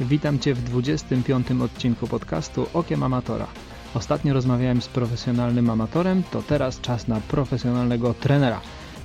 Witam Cię w 25. odcinku podcastu Okiem Amatora. Ostatnio rozmawiałem z profesjonalnym amatorem, to teraz czas na profesjonalnego trenera.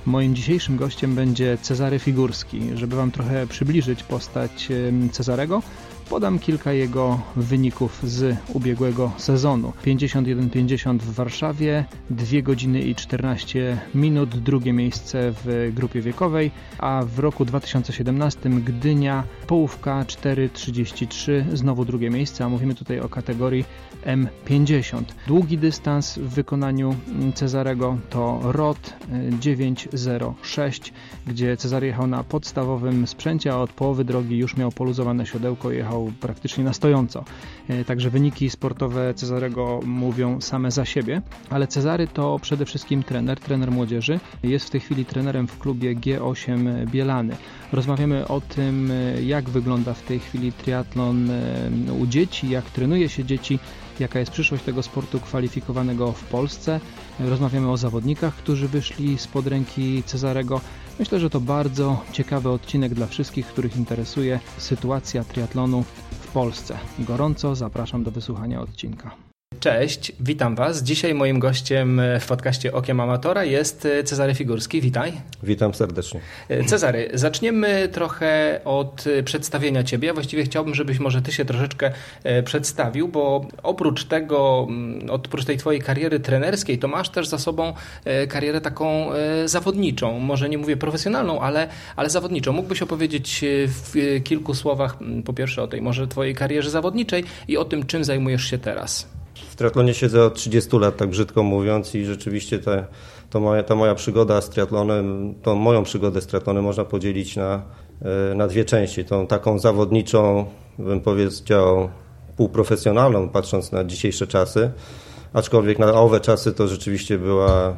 Moim dzisiejszym gościem będzie Cezary Figurski. Żeby Wam trochę przybliżyć postać Cezarego, podam kilka jego wyników z ubiegłego sezonu. 51-50 w Warszawie, 2 godziny i 14 minut, drugie miejsce w grupie wiekowej, a w roku 2017 Gdynia, połówka 4.33, znowu drugie miejsce, a mówimy tutaj o kategorii M50. Długi dystans w wykonaniu Cezarego to ROT 906, gdzie Cezary jechał na podstawowym sprzęcie, a od połowy drogi już miał poluzowane siodełko, jechał jechał praktycznie na stojąco. E, także wyniki sportowe Cezarego mówią same za siebie, ale Cezary to przede wszystkim trener, trener młodzieży. Jest w tej chwili trenerem w klubie G8 Bielany. Rozmawiamy o tym, e, jak wygląda w tej chwili triatlon e, u dzieci, jak trenuje się dzieci, jaka jest przyszłość tego sportu kwalifikowanego w Polsce. Rozmawiamy o zawodnikach, którzy wyszli spod ręki Cezarego. Myślę, że to bardzo ciekawy odcinek dla wszystkich, których interesuje sytuacja triatlonu w Polsce. Gorąco zapraszam do wysłuchania odcinka. Cześć, witam Was. Dzisiaj moim gościem w podcaście Okiem Amatora jest Cezary Figurski. Witaj. Witam serdecznie. Cezary, zaczniemy trochę od przedstawienia Ciebie. Właściwie chciałbym, żebyś może Ty się troszeczkę e, przedstawił, bo oprócz tego, mm, oprócz tej Twojej kariery trenerskiej, to masz też za sobą e, karierę taką e, zawodniczą. Może nie mówię profesjonalną, ale, ale zawodniczą. Mógłbyś opowiedzieć w kilku słowach mm, po pierwsze o tej może Twojej karierze zawodniczej i o tym, czym zajmujesz się teraz. W triatlonie siedzę od 30 lat, tak brzydko mówiąc i rzeczywiście te, to moja, ta moja przygoda z triatlonem, tą moją przygodę z triatlonem można podzielić na, e, na dwie części. Tą taką zawodniczą, bym powiedział, półprofesjonalną, patrząc na dzisiejsze czasy, aczkolwiek na owe czasy to rzeczywiście była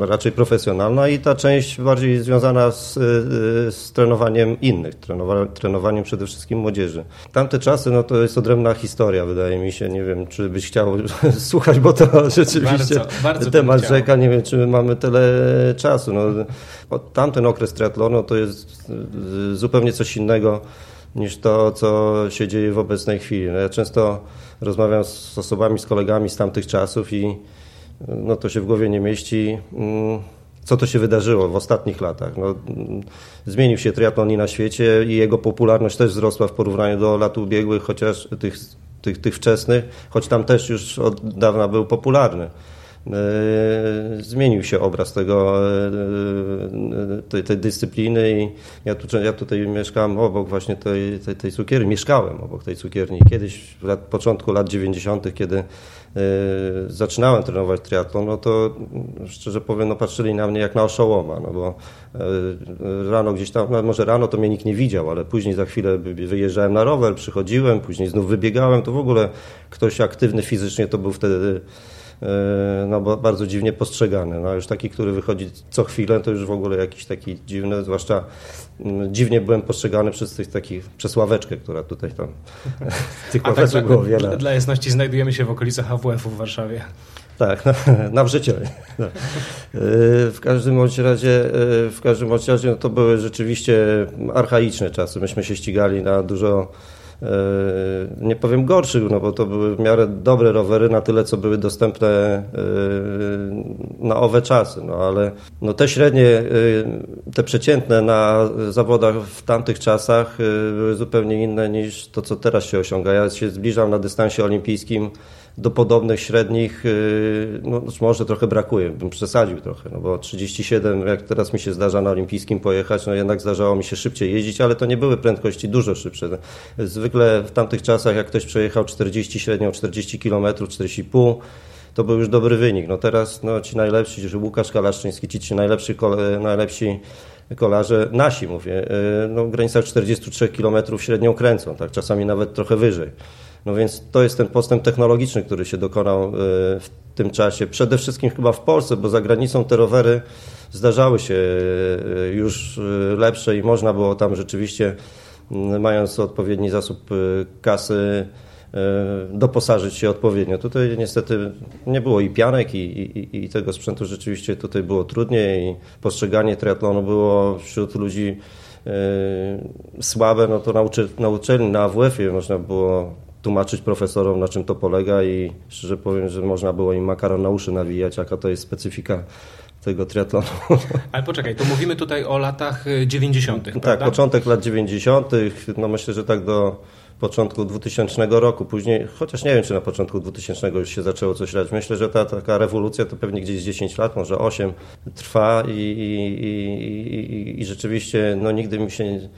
raczej profesjonalna i ta część bardziej związana z, y, z trenowaniem innych, trenowa, trenowaniem przede wszystkim młodzieży. Tamte czasy, no to jest odrębna historia, wydaje mi się. Nie wiem, czy byś chciał słuchać, bo to rzeczywiście bardzo, bardzo temat rzeka. Nie wiem, czy mamy tyle czasu. No, tamten okres triatlonu to jest zupełnie coś innego niż to, co się dzieje w obecnej chwili. No, ja często rozmawiam z osobami, z kolegami z tamtych czasów i no to się w głowie nie mieści. Mm, co to się wydarzyło w ostatnich latach? No, mm, zmienił się triatlon i na świecie i jego popularność też wzrosła w porównaniu do lat ubiegłych, chociaż tych, tych, tych wczesnych, choć tam też już od dawna był popularny. E, zmienił się obraz tego, e, tej, tej dyscypliny i ja, tu, ja tutaj mieszkałem obok właśnie tej, tej, tej cukierni, mieszkałem obok tej cukierni. Kiedyś, w lat, początku lat 90., kiedy zaczynałem trenować triatlon, no to szczerze powiem, no patrzyli na mnie jak na oszołoma, no bo rano gdzieś tam, no może rano to mnie nikt nie widział, ale później za chwilę wyjeżdżałem na rower, przychodziłem, później znów wybiegałem, to w ogóle ktoś aktywny fizycznie to był wtedy E, no, bardzo dziwnie postrzegany. No, już taki, który wychodzi co chwilę, to już w ogóle jakiś taki dziwny, zwłaszcza mm, dziwnie byłem postrzegany przez tych takich, przez ławeczkę, która tutaj tam, tych tak, ławeczek tak, było wiele. Dla jasności znajdujemy się w okolicach AWF-u w Warszawie. Tak, na, na wrzycie. No. E, w każdym bądź razie, e, w każdym bądź razie no to były rzeczywiście archaiczne czasy. Myśmy się ścigali na dużo E, nie powiem gorszych, no bo to były w miarę dobre rowery na tyle, co były dostępne e, na owe czasy, no ale no te średnie, e, te przeciętne na zawodach w tamtych czasach były zupełnie inne niż to, co teraz się osiąga. Ja się zbliżam na dystansie olimpijskim do podobnych średnich, y, no może trochę brakuje, bym przesadził trochę, no bo 37, jak teraz mi się zdarza na olimpijskim pojechać, no jednak zdarzało mi się szybciej jeździć, ale to nie były prędkości dużo szybsze. Zwykle w tamtych czasach, jak ktoś przejechał 40 średnią, 40 km, 40,5 to był już dobry wynik. No teraz no, ci najlepsi, że Łukasz Kalaszczyński, ci, ci najlepsi, najlepsi kolarze, nasi mówię, y, no, w granicach 43 km średnią kręcą, tak, czasami nawet trochę wyżej. No więc to jest ten postęp technologiczny, który się dokonał e, w tym czasie. Przede wszystkim chyba w Polsce, bo za granicą te rowery zdarzały się e, już e, lepsze i można było tam rzeczywiście, mając odpowiedni zasób kasy, doposażyć się odpowiednio. Tutaj niestety nie było i pianek, i, i, i tego sprzętu rzeczywiście tutaj było trudniej i postrzeganie triatlonu było wśród ludzi słabe, no to na, uczy, na uczelni, na AWF-ie można było tłumaczyć profesorom, na czym to polega i szczerze powiem, że można było im makaron na uszy nawijać, jaka to jest specyfika tego triatlonu. Ale poczekaj, to mówimy tutaj o latach 90. Tak, prawda? początek lat 90. No myślę, że tak do początku 2000 roku, później, chociaż nie wiem, czy na początku 2000 już się zaczęło coś robić. Myślę, że ta taka rewolucja to pewnie gdzieś 10 lat, może 8 trwa i, i, i, i rzeczywiście no, nigdy mi się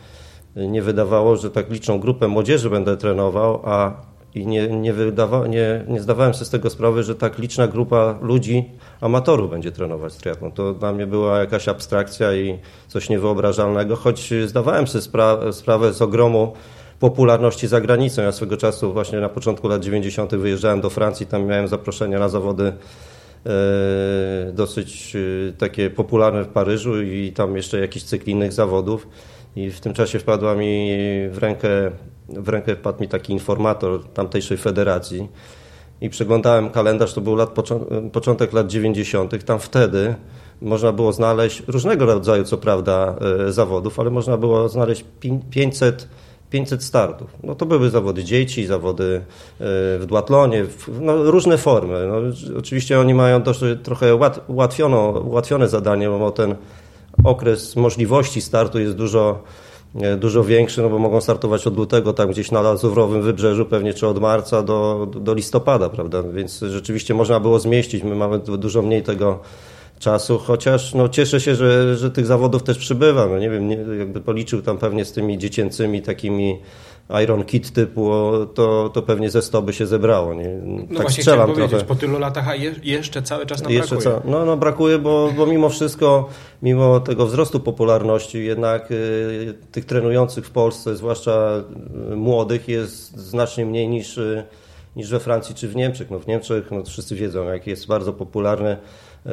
nie wydawało, że tak liczną grupę młodzieży będę trenował, a i nie, nie, wydawa, nie, nie zdawałem sobie z tego sprawy, że tak liczna grupa ludzi, amatorów będzie trenować triatlon. To dla mnie była jakaś abstrakcja i coś niewyobrażalnego, choć zdawałem sobie spra sprawę z ogromu popularności za granicą. Ja swego czasu właśnie na początku lat 90. wyjeżdżałem do Francji, tam miałem zaproszenia na zawody e, dosyć e, takie popularne w Paryżu i tam jeszcze jakiś cykl innych zawodów. I w tym czasie wpadła mi w rękę, w rękę wpadł mi taki informator tamtejszej federacji i przeglądałem kalendarz, to był lat, początek lat 90. Tam wtedy można było znaleźć różnego rodzaju, co prawda, e, zawodów, ale można było znaleźć 500 500 startów. No to były zawody dzieci, zawody e, w duatlonie, no różne formy. No, oczywiście oni mają dość, trochę ułatwione zadanie, bo ten okres możliwości startu jest dużo, e, dużo większy, no bo mogą startować od lutego tam gdzieś na Lazurowym Wybrzeżu, pewnie czy od marca do, do listopada, prawda? Więc rzeczywiście można było zmieścić. My mamy dużo mniej tego czasu, chociaż no, cieszę się, że, że tych zawodów też przybywa. No, nie wiem, nie, jakby policzył tam pewnie z tymi dziecięcymi takimi Iron Kit typu, to, to pewnie ze 100 by się zebrało. Nie? No tak właśnie strzelam trochę. po tylu latach, a je, jeszcze cały czas nam jeszcze brakuje. Ca no, no brakuje, bo, bo mimo wszystko, mimo tego wzrostu popularności, jednak y, tych trenujących w Polsce, zwłaszcza y, młodych, jest znacznie mniej niż, y, niż we Francji czy w Niemczech. No, w Niemczech no, wszyscy wiedzą, jak jest bardzo popularny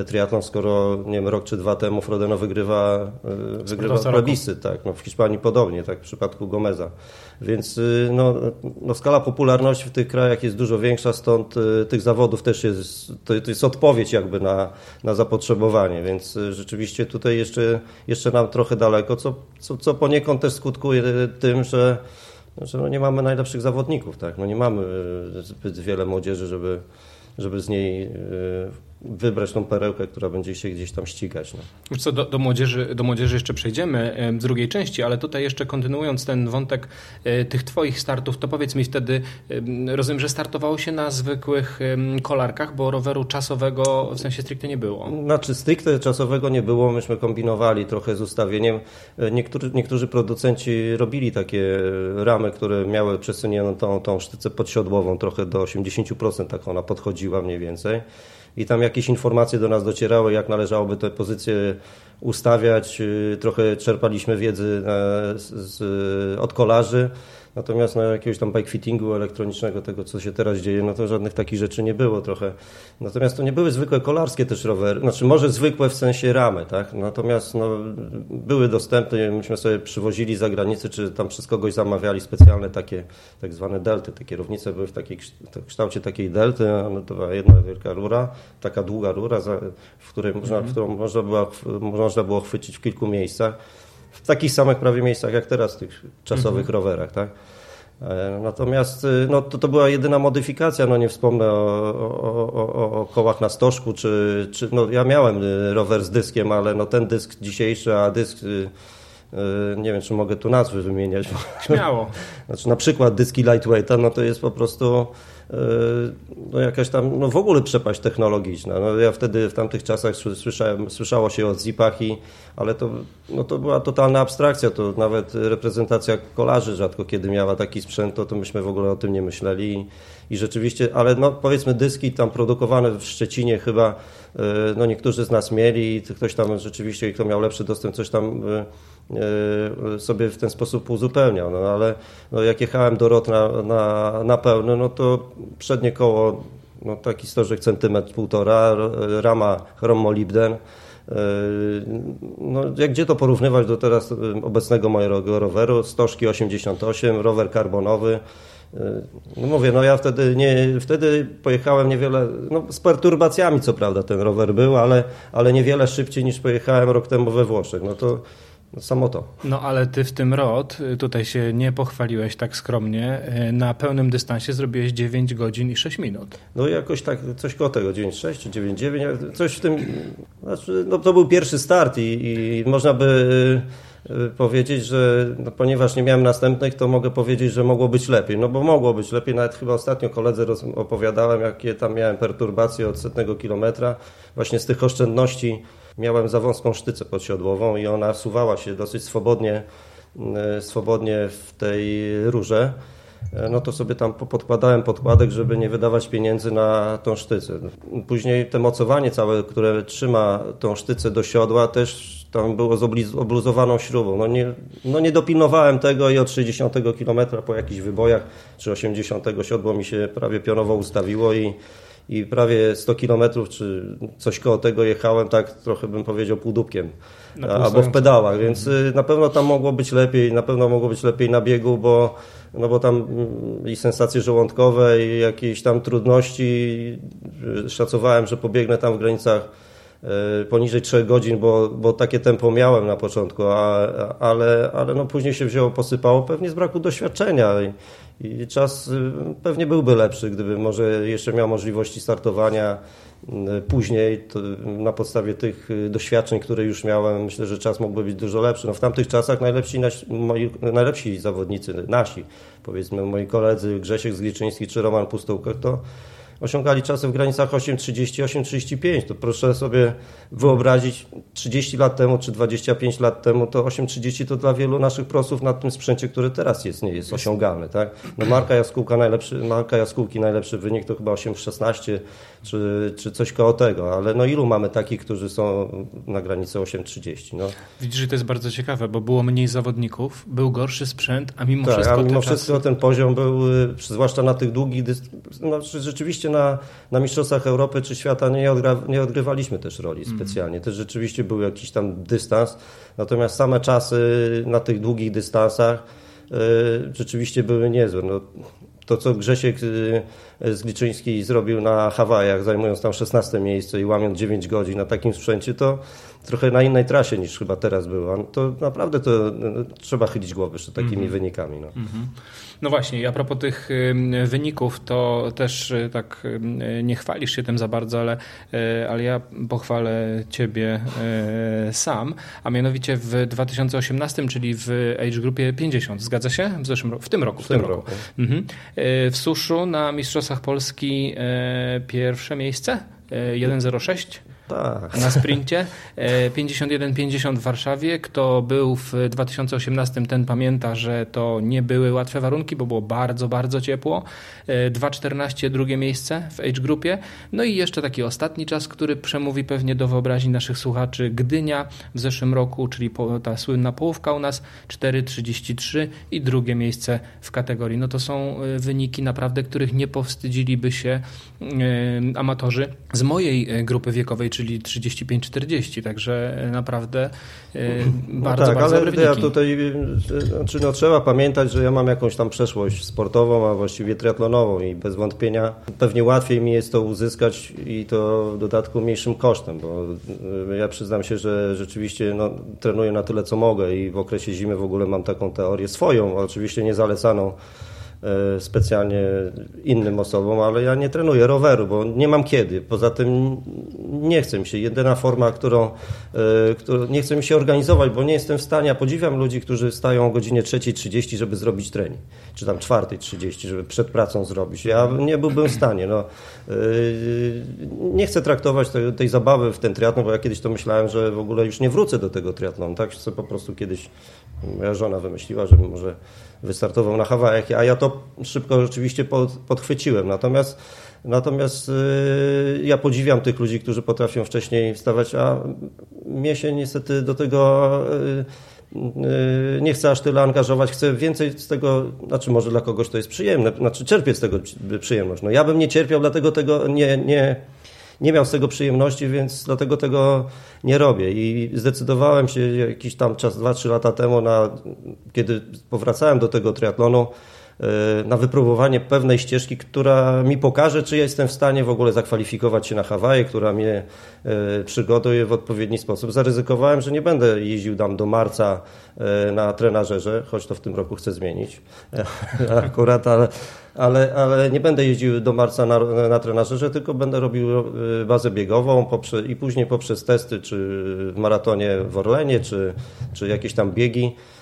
triatlon, skoro nie wiem, rok czy dwa temu Frodeno wygrywa, e, wygrywa plebiscyt, tak, no w Hiszpanii podobnie, tak w przypadku Gomeza. Więc y, no, no, skala popularności w tych krajach jest dużo większa, stąd y, tych zawodów też jest, to, to jest odpowiedź jakby na, na zapotrzebowanie, więc y, rzeczywiście tutaj jeszcze, jeszcze nam trochę daleko, co, co, co poniekąd też skutkuje tym, że że no nie mamy najlepszych zawodników, tak? No nie mamy zbyt wiele młodzieży, żeby, żeby z niej wybrać tą perełkę, która będzie się gdzieś tam ścigać. No. co, do, do, młodzieży, do młodzieży jeszcze przejdziemy w drugiej części, ale tutaj jeszcze kontynuując ten wątek e, tych Twoich startów, to powiedz mi wtedy, rozumiem, że startowało się na zwykłych kolarkach, bo roweru czasowego w sensie stricte nie było. Znaczy stricte czasowego nie było, myśmy kombinowali trochę z ustawieniem. E, niektórzy, niektórzy producenci robili takie ramy, które miały przesunioną tą, tą sztycę podsiodłową trochę do 80%, tak ona podchodziła mniej więcej i tam jakieś informacje do nas docierały, jak należałoby te pozycje ustawiać. Y, trochę czerpaliśmy wiedzy e, z, z, od kolarzy. Natomiast no, jakiegoś tam bike fittingu elektronicznego, tego co się teraz dzieje, no to żadnych takich rzeczy nie było trochę. Natomiast to nie były zwykłe kolarskie też rowery, znaczy może zwykłe w sensie ramy, tak? Natomiast no, były dostępne, myśmy sobie przywozili za granicę, czy tam przez kogoś zamawiali specjalne takie tak zwane delty. Te kierownice były w, takiej, w kształcie takiej delty, no, to była jedna wielka rura, taka długa rura, w której można, w którą można, było, można było chwycić w kilku miejscach w takich samych prawie miejscach jak teraz w tych czasowych mhm. rowerach, tak? E, natomiast y, no, to, to była jedyna modyfikacja, no nie wspomnę o, o, o, o kołach na stożku, czy, czy no, ja miałem y, rower z dyskiem, ale no, ten dysk dzisiejszy, a dysk y, nie wiem, czy mogę tu nazwy wymieniać. Śmiało. Znaczy na przykład dyski lightweighta, no to jest po prostu no jakaś tam, no w ogóle przepaść technologiczna. No ja wtedy w tamtych czasach słyszałem, słyszało się o zipach, i, ale to, no to była totalna abstrakcja, to nawet reprezentacja kolarzy rzadko kiedy miała taki sprzęt, to, to myśmy w ogóle o tym nie myśleli i, i rzeczywiście, ale no powiedzmy dyski tam produkowane w Szczecinie chyba, e, no niektórzy z nas mieli ktoś tam rzeczywiście, kto miał lepszy dostęp, coś tam E, sobie w ten sposób uzupełniał. No, ale no, jak jechałem do rot na, na, na pełno, no to przednie koło no, taki stożek centymetr półtora, rama chromolibden. E, no, jak gdzie to porównywać do teraz obecnego mojego roweru? Stożki 88, rower karbonowy. E, no mówię, no ja wtedy, nie, wtedy pojechałem niewiele, no z perturbacjami co prawda ten rower był, ale, ale niewiele szybciej niż pojechałem rok temu we Włoszech. No to samo to. No ale ty w tym rok, tutaj się nie pochwaliłeś tak skromnie, na pełnym dystansie zrobiłeś 9 godzin i 6 minut. No jakoś tak, coś koło tego, 9,6 czy 9,9, coś w tym, znaczy, no to był pierwszy start i, i można by Y, powiedzieć, że no, ponieważ nie miałem następnych, to mogę powiedzieć, że mogło być lepiej. No bo mogło być lepiej. Nawet chyba ostatnio koledze opowiadałem, jakie tam miałem perturbacje od setnego kilometra. Właśnie z tych oszczędności miałem za wąską sztycę podsiodłową i ona suwała się dosyć swobodnie, y, swobodnie w tej rurze. E, no to sobie tam podkładałem podkładek, żeby nie wydawać pieniędzy na tą sztycę. Później te mocowanie całe, które trzyma tą sztycę do siodła, też tam było z obluzowaną śrubą. No nie, no nie dopilnowałem tego i od 60 km po jakichś wybojach, czy 80 siodło mi się prawie pionowo ustawiło i, i prawie 100 km, czy coś koło tego jechałem, tak trochę bym powiedział półdubkiem, albo w pedałach, więc y, na pewno tam mogło być lepiej, na pewno mogło być lepiej na biegu, bo no bo tam mm, i sensacje żołądkowe, i jakieś tam trudności. Y, szacowałem, że pobiegnę tam w granicach y, poniżej 3 godzin, bo, bo takie tempo miałem na początku, a, ale, ale no później się wzięło, posypało pewnie z braku doświadczenia. I, i czas pewnie byłby lepszy, gdyby może jeszcze miał możliwości startowania Y, później na podstawie tych y, doświadczeń, które już miałem, myślę, że czas mógłby być dużo lepszy. No w tamtych czasach najlepsi, moi, najlepsi zawodnicy, nasi, powiedzmy moi koledzy Grzesiek Zgliczyński czy Roman Pustołkach, to osiągali czasy w granicach 8,30-8,35. To proszę sobie wyobrazić 30 lat temu czy 25 lat temu, to 8,30 to dla wielu naszych prosów na tym sprzęcie, który teraz jest, nie jest osiągalny. Tak? No marka Jaskółka najlepszy, marka Jaskółki najlepszy wynik to chyba 8,16 czy, czy coś koło tego, ale no ilu mamy takich, którzy są na granicy 8,30? No. Widzisz, że to jest bardzo ciekawe, bo było mniej zawodników, był gorszy sprzęt, a mimo tak, wszystko a mimo wszystko czasy... ten poziom był, y, zwłaszcza na tych długich, no, rzeczywiście na, na Mistrzostwach Europy czy świata nie, odgra, nie odgrywaliśmy też roli. Specjalnie. Też rzeczywiście był jakiś tam dystans, natomiast same czasy na tych długich dystansach y, rzeczywiście były niezłe. No, to, co Grzesiek y, Zgliczyński zrobił na Hawajach, zajmując tam 16 miejsce i łamiąc 9 godzin na takim sprzęcie, to trochę na innej trasie niż chyba teraz było. To naprawdę to no, trzeba chylić głowy z takimi mm -hmm. wynikami. No. Mm -hmm. no właśnie, a propos tych wyników, to też y, tak nie chwalisz się tym za bardzo, ale, y, ale ja pochwalę ciebie y, sam, a mianowicie w 2018, czyli w age grupie 50, zgadza się? W zeszłym roku, w tym roku. W, w tym, roku. roku. Mhm. W suszu na Mistrzostwach Polski pierwsze miejsce, 1.06 tak. na sprincie. 51-50 e, w Warszawie. Kto był w 2018, ten pamięta, że to nie były łatwe warunki, bo było bardzo, bardzo ciepło. 2.14 e, drugie miejsce w age grupie. No i jeszcze taki ostatni czas, który przemówi pewnie do wyobraźni naszych słuchaczy. Gdynia w zeszłym roku, czyli ta słynna połówka u nas 4.33 i drugie miejsce w kategorii. No to są e, wyniki naprawdę, których nie powstydziliby się amatorzy z mojej grupy wiekowej, czyli 35-40, także naprawdę e, no bardzo, tak, bardzo ale ja tutaj, znaczy no, trzeba pamiętać, że ja mam jakąś tam przeszłość sportową, a właściwie triatlonową i bez wątpienia pewnie łatwiej mi jest to uzyskać i to w dodatku mniejszym kosztem, bo e, ja przyznam się, że rzeczywiście no, trenuję na tyle, co mogę i w okresie zimy w ogóle mam taką teorię swoją, oczywiście nie zalecaną E, specjalnie innym osobom, ale ja nie trenuję roweru, bo nie mam kiedy. Poza tym nie chcę mi się. Jedyna forma, którą, e, którą nie chcę mi się organizować, bo nie jestem w stanie. Ja podziwiam ludzi, którzy stają o godzinie 3.30, żeby zrobić trening, czy tam 4.30, żeby przed pracą zrobić. Ja nie byłbym w stanie. No, e, nie chcę traktować tej, tej zabawy w ten triatlon, bo ja kiedyś to myślałem, że w ogóle już nie wrócę do tego triatlonu. Tak, po prostu kiedyś moja żona wymyśliła, żeby może wystartował na Hawajach, a ja to szybko rzeczywiście pod, podchwyciłem. Natomiast, natomiast yy, ja podziwiam tych ludzi, którzy potrafią wcześniej wstawać, a mnie się niestety do tego yy, yy, nie chcę aż tyle angażować, chcę więcej z tego, znaczy może dla kogoś to jest przyjemne, znaczy czerpię z tego przyjemność. No ja bym nie cierpiał, dlatego tego nie, nie, nie miał z tego przyjemności, więc dlatego tego nie robię. I zdecydowałem się jakiś tam czas, 2-3 lata temu, na, kiedy powracałem do tego triatlonu, na wypróbowanie pewnej ścieżki, która mi pokaże, czy jestem w stanie w ogóle zakwalifikować się na Hawaje, która mnie przygotuje w odpowiedni sposób. Zaryzykowałem, że nie będę jeździł tam do marca na trenażerze, choć to w tym roku chcę zmienić akurat, ale ale, ale nie będę jeździł do marca na, na trenażerze, tylko będę robił y, bazę biegową poprze, i później poprzez testy, czy w maratonie w Orlenie, czy, czy jakieś tam biegi, y,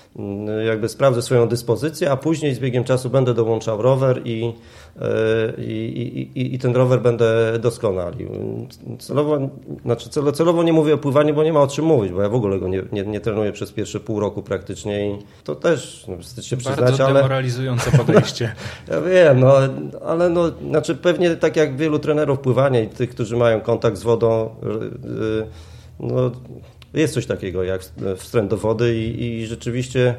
jakby sprawdzę swoją dyspozycję, a później z biegiem czasu będę dołączał rower i i, i, i ten rower będę doskonalił. Celowo, znaczy celowo nie mówię o pływaniu, bo nie ma o czym mówić, bo ja w ogóle go nie, nie, nie trenuję przez pierwsze pół roku praktycznie i to też no, wstyd się przyznać, Bardzo ale... demoralizujące podejście. ja wiem, no, ale no, znaczy pewnie tak jak wielu trenerów pływania i tych, którzy mają kontakt z wodą, y, no, jest coś takiego jak wstręt do wody i, i rzeczywiście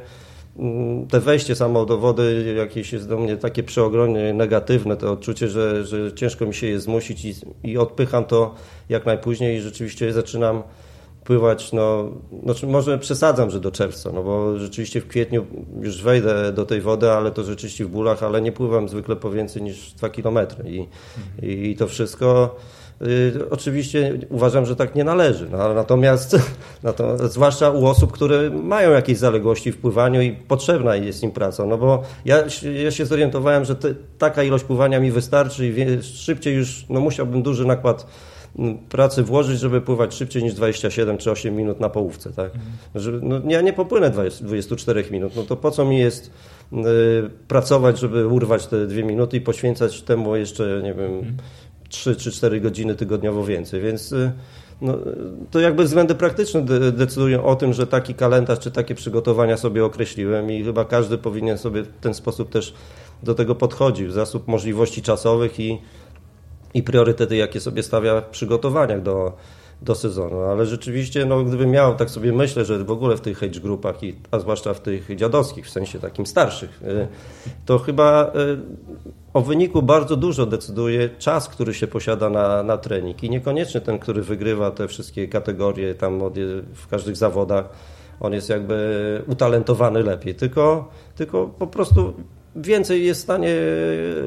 Mm, te wejście samo do wody jakieś jest do mnie takie przeogromnie negatywne, to odczucie, że, że ciężko mi się je zmusić i, i odpycham to jak najpóźniej i rzeczywiście zaczynam pływać, no, znaczy może przesadzam, że do czerwca, no bo rzeczywiście w kwietniu już wejdę do tej wody, ale to rzeczywiście w bólach, ale nie pływam zwykle po więcej niż 2 kilometry i, i, i to wszystko oczywiście uważam, że tak nie należy. No, natomiast, natomiast, zwłaszcza u osób, które mają jakieś zaległości w pływaniu i potrzebna jest im praca. No bo ja, ja się zorientowałem, że te, taka ilość pływania mi wystarczy i wie, szybciej już no, musiałbym duży nakład pracy włożyć, żeby pływać szybciej niż 27 czy 8 minut na połówce. Tak? Że, no, ja nie popłynę 20, 24 minut. No to po co mi jest y, pracować, żeby urwać te dwie minuty i poświęcać temu jeszcze, nie wiem, 3 czy 4 godziny tygodniowo więcej, więc y, no, to jakby względy praktyczne decydują o tym, że taki kalendarz czy takie przygotowania sobie określiłem i chyba każdy powinien sobie w ten sposób też do tego podchodzić, w zasób możliwości czasowych i, i priorytety, jakie sobie stawia w przygotowaniach do, do sezonu, ale rzeczywiście, no, gdybym miał, tak sobie myślę, że w ogóle w tych age grupach, i, a zwłaszcza w tych dziadowskich, w sensie takim starszych, y, to chyba y, o wyniku bardzo dużo decyduje czas, który się posiada na, na trening. I niekoniecznie ten, który wygrywa te wszystkie kategorie tam w każdych zawodach, on jest jakby utalentowany lepiej, tylko, tylko po prostu więcej jest w stanie,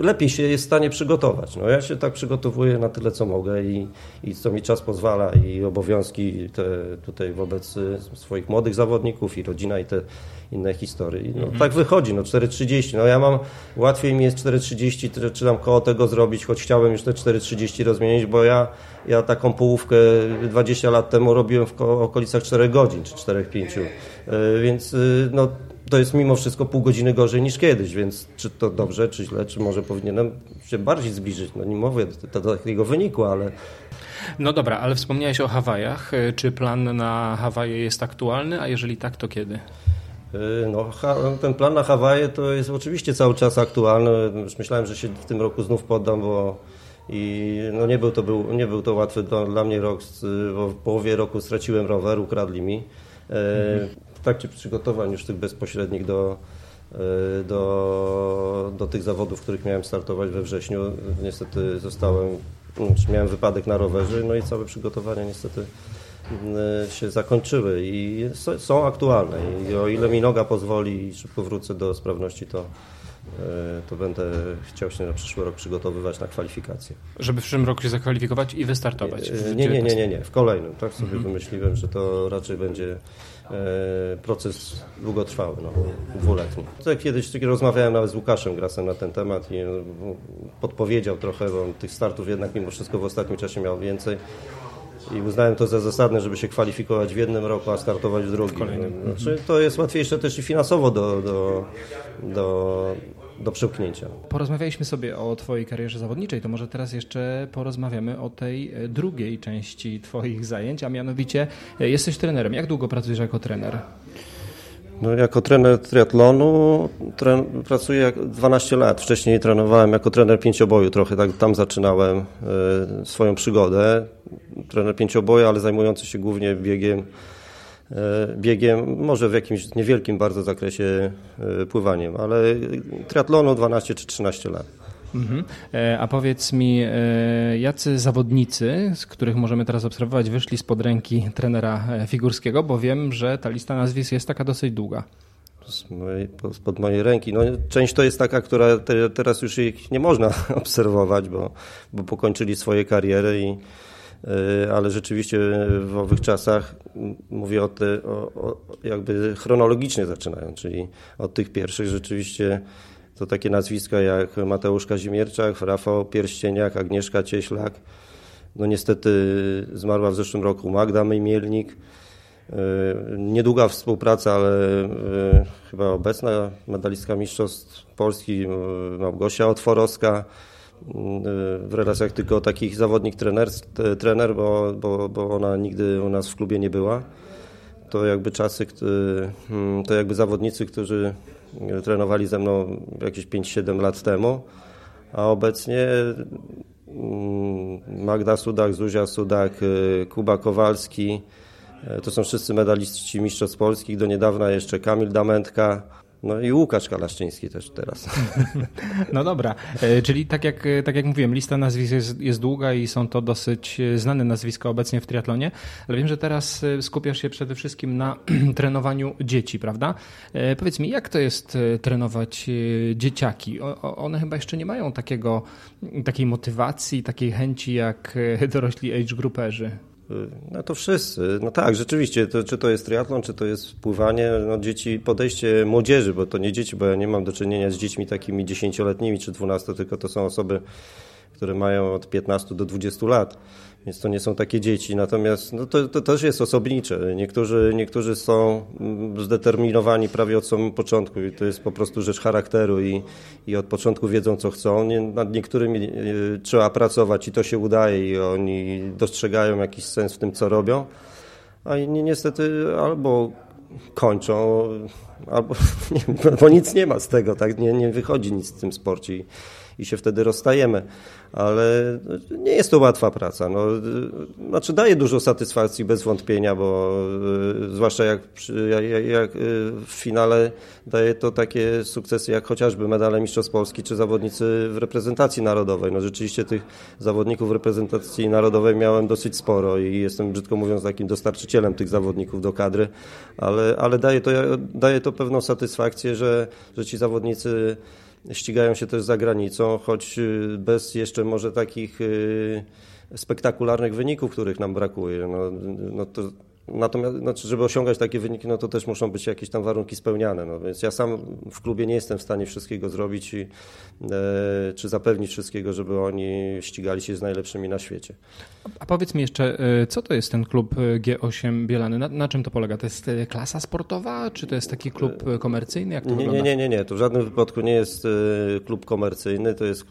lepiej się jest w stanie przygotować. No ja się tak przygotowuję na tyle, co mogę i, i co mi czas pozwala i obowiązki te tutaj wobec swoich młodych zawodników i rodzina i te inne historie. No, mhm. Tak wychodzi, no 4.30. No ja mam, łatwiej mi jest 4.30 czy tam koło tego zrobić, choć chciałem już te 4.30 rozmienić, bo ja, ja taką połówkę 20 lat temu robiłem w okolicach 4 godzin czy 4-5. E, więc y, no, to jest mimo wszystko pół godziny gorzej niż kiedyś, więc czy to dobrze, czy źle, czy może powinienem się bardziej zbliżyć. No nie mówię do, do takiego wyniku, ale no dobra, ale wspomniałeś o Hawajach. Czy plan na Hawaje jest aktualny, a jeżeli tak, to kiedy? Y, no, ten plan na Hawaje to jest oczywiście cały czas aktualny. Już myślałem, że się w tym roku znów poddam, bo i no nie, był to, był, nie był to łatwy dla mnie rok, bo w połowie roku straciłem rower, ukradli mi. Mhm. W trakcie przygotowań już tych bezpośrednich do, y, do, do tych zawodów, w których miałem startować we wrześniu, niestety zostałem, miałem wypadek na rowerze, no i całe przygotowania niestety Y, się zakończyły i są aktualne. I o ile mi noga pozwoli i szybko wrócę do sprawności, to, y, to będę chciał się na przyszły rok przygotowywać na kwalifikacje. Żeby w przyszłym roku się zakwalifikować i wystartować? Nie, nie, nie, nie, nie. w kolejnym. Tak sobie mhm. wymyśliłem, że to raczej będzie e, proces długotrwały, no, dwuletni. Tak kiedyś rozmawiałem nawet z Łukaszem Grasem na ten temat i no, podpowiedział trochę, bo tych startów jednak mimo wszystko w ostatnim czasie miał więcej i uznałem to za zasadne, żeby się kwalifikować w jednym roku, a startować w drugim. Znaczy, to jest łatwiejsze też i finansowo do, do, do, do przełknięcia. Porozmawialiśmy sobie o Twojej karierze zawodniczej, to może teraz jeszcze porozmawiamy o tej e, drugiej części Twoich zajęć, a mianowicie e, jesteś trenerem. Jak długo pracujesz jako trener? No, jako trener triatlonu tren, pracuję 12 lat. Wcześniej trenowałem jako trener pięcioboju, trochę tak tam zaczynałem y, swoją przygodę. Trener pięcioboju, ale zajmujący się głównie biegiem, biegiem, może w jakimś niewielkim bardzo zakresie y, pływaniem, ale triatlonu 12 czy 13 lat. Mhm. E, a powiedz mi, e, jacy zawodnicy, z których możemy teraz obserwować, wyszli spod ręki trenera e, Figurskiego, bo wiem, że ta lista nazwisk jest taka dosyć długa. spod mojej ręki. No, część to jest taka, która te, teraz już ich nie można obserwować, bo, bo pokończyli swoje kariery i, E, ale rzeczywiście w owych czasach mówię o, te, o, o jakby chronologicznie zaczynają, czyli od tych pierwszych rzeczywiście to takie nazwiska jak Mateusz Kazimierczak, Rafał Pierścieniak, Agnieszka Cieślak. No niestety zmarła w zeszłym roku Magda Mymielnik. E, niedługa współpraca, ale e, chyba obecna medalistka Mistrzostw Polski Małgosia Otworowska w relacjach tylko takich zawodnik trener, trener bo, bo, bo ona nigdy u nas w klubie nie była. To jakby czasy, hmm, to jakby zawodnicy, którzy trenowali ze mną jakieś 5-7 lat temu, a obecnie hmm, Magda Sudak, Zuzia Sudak, y, Kuba Kowalski, y, to są wszyscy medaliści Mistrzostw Polskich, do niedawna jeszcze Kamil Damentka, no i Łukasz Kalaszczyński też teraz. No dobra, e, czyli tak jak, e, tak jak mówiłem, lista nazwisk jest, jest długa i są to dosyć e, znane nazwiska obecnie w triatlonie, ale wiem, że teraz skupiasz się przede wszystkim na trenowaniu dzieci, prawda? Powiedz mi, jak to jest trenować dzieciaki? One chyba jeszcze nie mają takiego, takiej motywacji, takiej chęci jak dorośli age grouperzy. No to wszyscy. No tak, rzeczywiście, to, czy to jest triatlon, czy to jest pływanie, no dzieci, podejście młodzieży, bo to nie dzieci, bo ja nie mam do czynienia z dziećmi takimi dziesięcioletnimi czy dwunasto, tylko to są osoby, które mają od 15 do 20 lat więc to nie są takie dzieci. Natomiast no to, to też jest osobnicze. Niektórzy, niektórzy są mm, zdeterminowani prawie od samego początku i to jest po prostu rzecz charakteru i, i od początku wiedzą, co chcą. Nie, nad niektórymi e, trzeba pracować i to się udaje i oni dostrzegają jakiś sens w tym, co robią, a inni niestety albo kończą, albo nie, bo nic nie ma z tego, tak? nie, nie wychodzi nic w tym sporcie i się wtedy rozstajemy. Ale nie jest to łatwa praca. No, znaczy daje dużo satysfakcji bez wątpienia, bo y, zwłaszcza jak, jak, y, w finale daje to takie sukcesy jak chociażby medale Mistrzostw Polski czy zawodnicy w reprezentacji narodowej. No rzeczywiście tych zawodników w reprezentacji narodowej miałem dosyć sporo i jestem brzydko mówiąc takim dostarczycielem tych zawodników do kadry, ale, ale daje, to, daje to pewną satysfakcję, że, że ci zawodnicy ścigają się też za granicą, choć y, bez jeszcze może takich y, spektakularnych wyników, których nam brakuje. No, no to Natomiast, znaczy, żeby osiągać takie wyniki, no to też muszą być jakieś tam warunki spełniane. No więc ja sam w klubie nie jestem w stanie wszystkiego zrobić i, e, czy zapewnić wszystkiego, żeby oni ścigali się z najlepszymi na świecie. A powiedz mi jeszcze, e, co to jest ten klub e, G8 Bielany? Na, na czym to polega? To jest e, klasa sportowa, czy to jest taki klub komercyjny? Jak to nie, nie, nie, nie, nie. To w żadnym wypadku nie jest klub komercyjny. To jest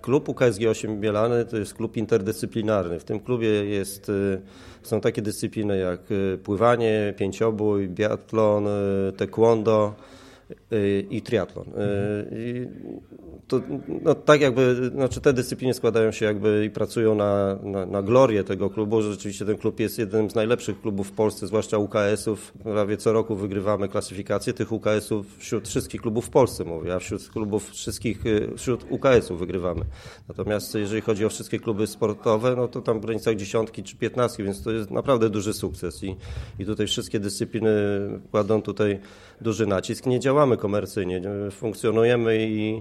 klub UKS G8 Bielany, to jest klub interdyscyplinarny. W tym klubie jest są takie dyscypliny jak y, pływanie, pięciobój, biatlon, y, taekwondo, i triatlon. Y, to, no, tak jakby, znaczy te dyscypliny składają się jakby i pracują na, na, na glorię tego klubu. Rzeczywiście ten klub jest jednym z najlepszych klubów w Polsce, zwłaszcza UKS-ów. Prawie co roku wygrywamy klasyfikację tych UKS-ów wśród wszystkich klubów w Polsce, mówię, a wśród klubów wszystkich, y, wśród UKS-ów wygrywamy. Natomiast jeżeli chodzi o wszystkie kluby sportowe, no to tam w granicach dziesiątki czy piętnastki, więc to jest naprawdę duży sukces i, i tutaj wszystkie dyscypliny kładą tutaj duży nacisk. Nie działamy komercyjnie, funkcjonujemy i,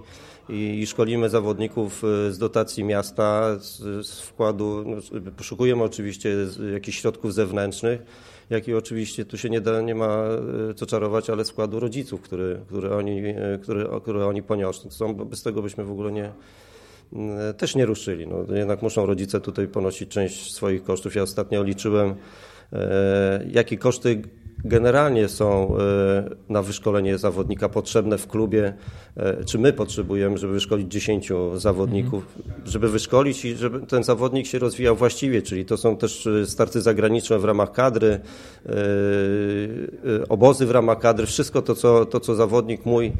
i, i szkolimy zawodników e, z dotacji miasta, z, z wkładu, no, poszukujemy oczywiście jakichś środków zewnętrznych, jak i oczywiście tu się nie, da, nie ma e, co czarować, ale składu rodziców, które, które, oni, e, które, które oni poniosą. Są, bez tego byśmy w ogóle nie, też nie ruszyli. No, jednak muszą rodzice tutaj ponosić część swoich kosztów. Ja ostatnio liczyłem, e, jakie koszty generalnie są e, na wyszkolenie zawodnika potrzebne w klubie, e, czy my potrzebujemy, żeby wyszkolić 10 zawodników, żeby wyszkolić i żeby ten zawodnik się rozwijał właściwie, czyli to są też e, starty zagraniczne w ramach kadry, obozy w ramach kadry, wszystko to, co, to, co zawodnik mój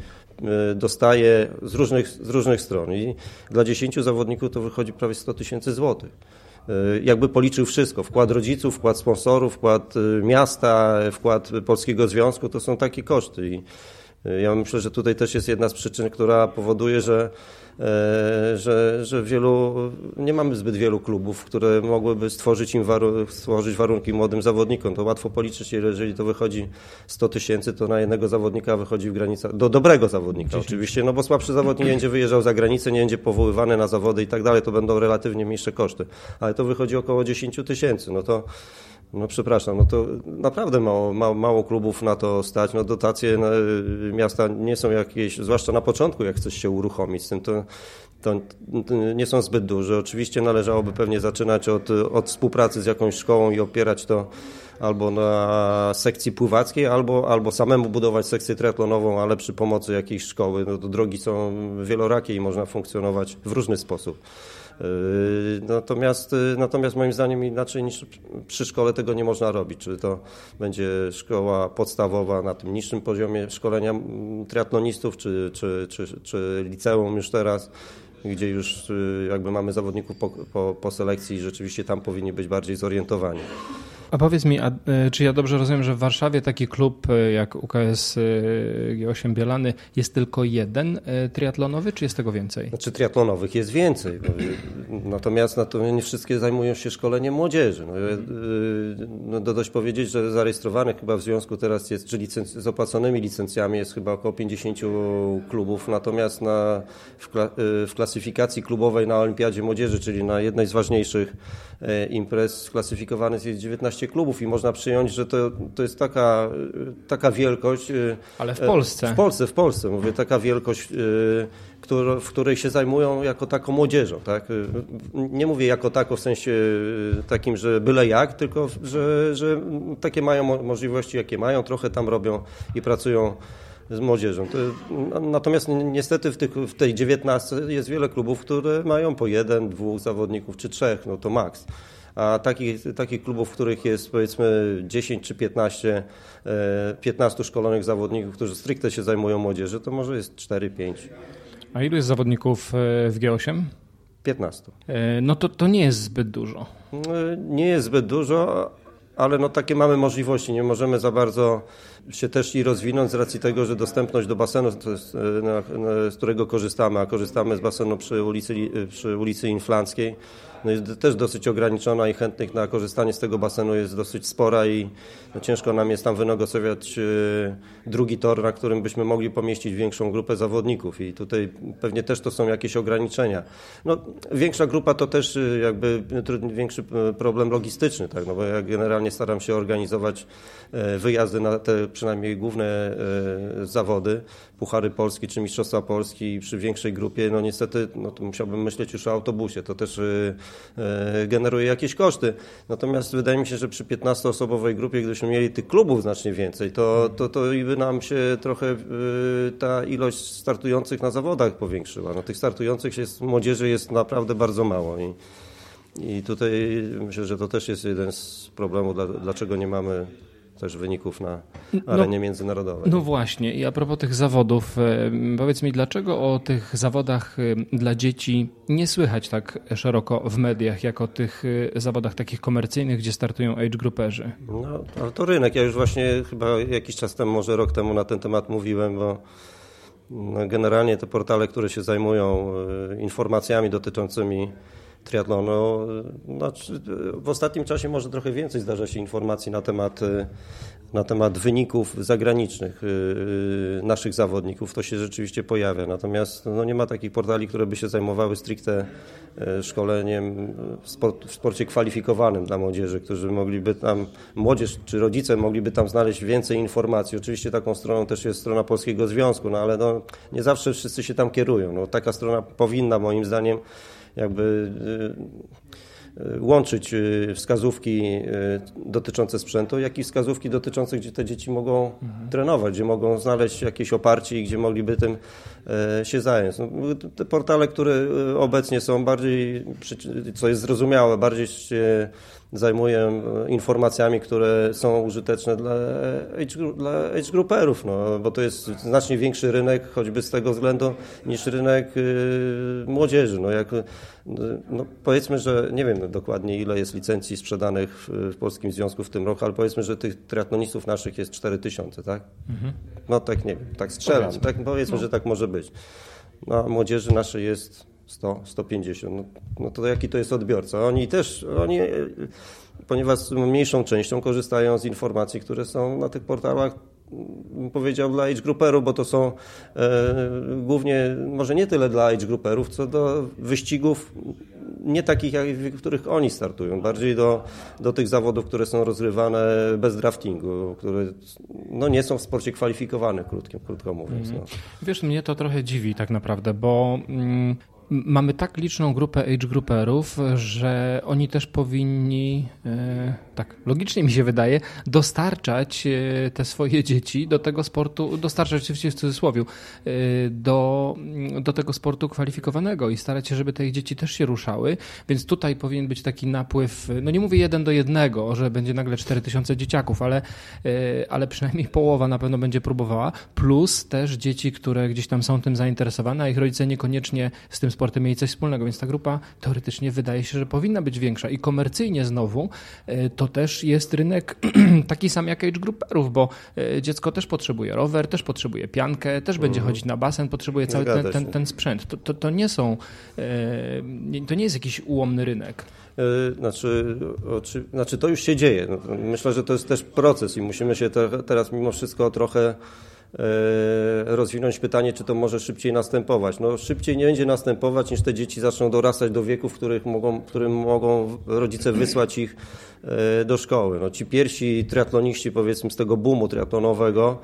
dostaje z różnych, z różnych stron. I dla 10 zawodników to wychodzi prawie 100 tysięcy złotych. E, jakby policzył wszystko, wkład rodziców, wkład sponsorów, wkład e, miasta, wkład Polskiego Związku, to są takie koszty. Ja myślę, że tutaj też jest jedna z przyczyn, która powoduje, że E, że, że wielu, nie mamy zbyt wielu klubów, które mogłyby stworzyć, im waru, stworzyć warunki młodym zawodnikom. To łatwo policzyć, jeżeli to wychodzi 100 tysięcy, to na jednego zawodnika wychodzi w granicach, do dobrego zawodnika 10. oczywiście, no bo słabszy zawodnik nie będzie wyjeżdżał za granicę, nie będzie powoływany na zawody i tak dalej, to będą relatywnie mniejsze koszty. Ale to wychodzi około 10 tysięcy, no to no przepraszam, no to naprawdę mało, mało, mało, klubów na to stać. No dotacje miasta nie są jakieś, zwłaszcza na początku, jak coś się uruchomić z tym, to, to, to nie są zbyt duże. Oczywiście należałoby pewnie zaczynać od, od współpracy z jakąś szkołą i opierać to albo na sekcji pływackiej, albo, albo samemu budować sekcję triatlonową, ale przy pomocy jakiejś szkoły. No to drogi są wielorakie i można funkcjonować w różny sposób. Yy, natomiast, yy, natomiast moim zdaniem inaczej niż przy szkole tego nie można robić. Czy to będzie szkoła podstawowa na tym niższym poziomie szkolenia mm, triatlonistów, czy, czy, czy, czy liceum już teraz gdzie już yy, jakby mamy zawodników po, po, po selekcji i rzeczywiście tam powinni być bardziej zorientowani. A powiedz mi, a, e, czy ja dobrze rozumiem, że w Warszawie taki klub e, jak UKS e, G8 Bielany jest tylko jeden triatlonowy, czy jest tego więcej? Znaczy triatlonowych jest więcej. Natomiast, natomiast nie wszystkie zajmują się szkoleniem młodzieży. No, no, dość powiedzieć, że zarejestrowanych chyba w związku teraz jest, czy licenc z opłaconymi licencjami jest chyba około 50 klubów, natomiast na, w, kla, w klasyfikacji klubowej na Olimpiadzie Młodzieży, czyli na jednej z ważniejszych imprez sklasyfikowanych jest 19 15 klubów i można przyjąć, że to, to jest taka, taka wielkość. Y, Ale w Polsce. W Polsce, w Polsce, mówię, taka wielkość, y, w której się zajmują jako taką młodzieżą. Tak? Y, nie mówię jako tako w sensie takim, że byle jak, tylko że, że takie mają możliwości, jakie mają, trochę tam robią i pracują z młodzieżą. To, natomiast niestety w, tych, w tej 19 jest wiele klubów, które mają po jeden, dwóch zawodników czy trzech, no to maks a takich, takich klubów, w których jest powiedzmy 10 czy 15, 15 e, szkolonych zawodników, którzy stricte się zajmują młodzieży, to może jest 4-5. A ilu jest zawodników e, w G8? 15. E, no to, to nie jest zbyt dużo. Nie jest zbyt dużo, ale no takie mamy możliwości. Nie możemy za bardzo się też i rozwinąć z racji tego, że dostępność do basenu, na, z którego korzystamy, a korzystamy z basenu przy ulicy, przy ulicy Inflanckiej, no jest też dosyć ograniczona i chętnych na korzystanie z tego basenu jest dosyć spora i no ciężko nam jest tam wynegocjować e, drugi tor, na którym byśmy mogli pomieścić większą grupę zawodników i tutaj pewnie też to są jakieś ograniczenia. No, większa grupa to też e, jakby większy e, problem logistyczny, tak? no bo ja generalnie staram się organizować wyjazdy na te przynajmniej główne zawody, Puchary Polski czy Mistrzostwa Polski przy większej grupie, no niestety no to musiałbym myśleć już o autobusie, to też E, generuje jakieś koszty. Natomiast wydaje mi się, że przy 15-osobowej grupie, gdybyśmy mieli tych klubów znacznie więcej, to, to, to by nam się trochę e, ta ilość startujących na zawodach powiększyła. No, tych startujących jest, młodzieży jest naprawdę bardzo mało. I, i tutaj myślę, że to też jest jeden z problemów, dlaczego nie mamy też wyników na no, arenie no, międzynarodowej. No właśnie, i a propos tych zawodów, powiedz mi, dlaczego o tych zawodach dla dzieci nie słychać tak szeroko w mediach, jak o tych e, zawodach takich komercyjnych, gdzie startują age grouperzy? No, ale to rynek. Ja już właśnie chyba jakiś czas temu, może rok temu na ten temat mówiłem, bo no, generalnie te portale, które się zajmują informacjami dotyczącymi triatlonu. Znaczy, w ostatnim czasie może trochę więcej zdarza się informacji na temat, na temat wyników zagranicznych naszych zawodników. To się rzeczywiście pojawia. Natomiast no, nie ma takich portali, które by się zajmowały stricte szkoleniem w, sport, w sporcie kwalifikowanym dla młodzieży, którzy mogliby tam, młodzież czy rodzice mogliby tam znaleźć więcej informacji. Oczywiście taką stroną też jest strona Polskiego Związku, no ale no, nie zawsze wszyscy się tam kierują. No, taka strona powinna moim zdaniem jakby y, y, łączyć y, wskazówki dotyczące sprzętu, jak i wskazówki dotyczące, gdzie te dzieci mogą mhm. trenować, gdzie mogą znaleźć jakieś oparcie i gdzie mogliby tym się zająć. No, te portale, które obecnie są bardziej, co jest zrozumiałe, bardziej się zajmuję informacjami, które są użyteczne dla age, dla age grouperów, no, bo to jest znacznie większy rynek, choćby z tego względu, niż rynek y, młodzieży. No, jak, no, powiedzmy, że nie wiem dokładnie ile jest licencji sprzedanych w, w Polskim Związku w tym roku, ale powiedzmy, że tych triatlonistów naszych jest 4000, tak? Mhm. No tak nie wiem, tak strzelam, powiedzmy, tak, powiedzmy no. że tak może być. No, a młodzieży naszej jest 100, 150. No, no to jaki to jest odbiorca? Oni też, oni, ponieważ mniejszą częścią korzystają z informacji, które są na tych portalach powiedział dla age grouperów, bo to są e, głównie, może nie tyle dla age grouperów, co do wyścigów nie takich, jak, w których oni startują, bardziej do, do tych zawodów, które są rozgrywane bez draftingu, które no, nie są w sporcie kwalifikowane, krótko, krótko mówiąc. No. Wiesz, mnie to trochę dziwi tak naprawdę, bo mm, mamy tak liczną grupę age grouperów, że oni też powinni, e, tak logicznie mi się wydaje, dostarczać e, te swoje dzieci do tego sportu, dostarczać oczywiście w cudzysłowie, e, do, do tego sportu kwalifikowanego i starać się, żeby te ich dzieci też się ruszały, więc tutaj powinien być taki napływ, no nie mówię jeden do jednego, że będzie nagle 4000 dzieciaków, ale, ale przynajmniej połowa na pewno będzie próbowała, plus też dzieci, które gdzieś tam są tym zainteresowane, a ich rodzice niekoniecznie z tym sportem mieli coś wspólnego, więc ta grupa teoretycznie wydaje się, że powinna być większa i komercyjnie znowu e, to też jest rynek taki sam jak age grouperów, bo e, dziecko też potrzebuje rower, też potrzebuje piankę, też będzie mhm. chodzić na basen, potrzebuje cały ten, ten, ten sprzęt. To, to, to nie są, e, to nie jest jakiś ułomny rynek. Znaczy, oczy, znaczy to już się dzieje. No, myślę, że to jest też proces i musimy się te, teraz mimo wszystko trochę rozwinąć pytanie, czy to może szybciej następować. No szybciej nie będzie następować, niż te dzieci zaczną dorastać do wieku, w, których mogą, w którym mogą rodzice wysłać ich E, do szkoły. No, ci pierwsi triatloniści, powiedzmy, z tego boomu triatlonowego,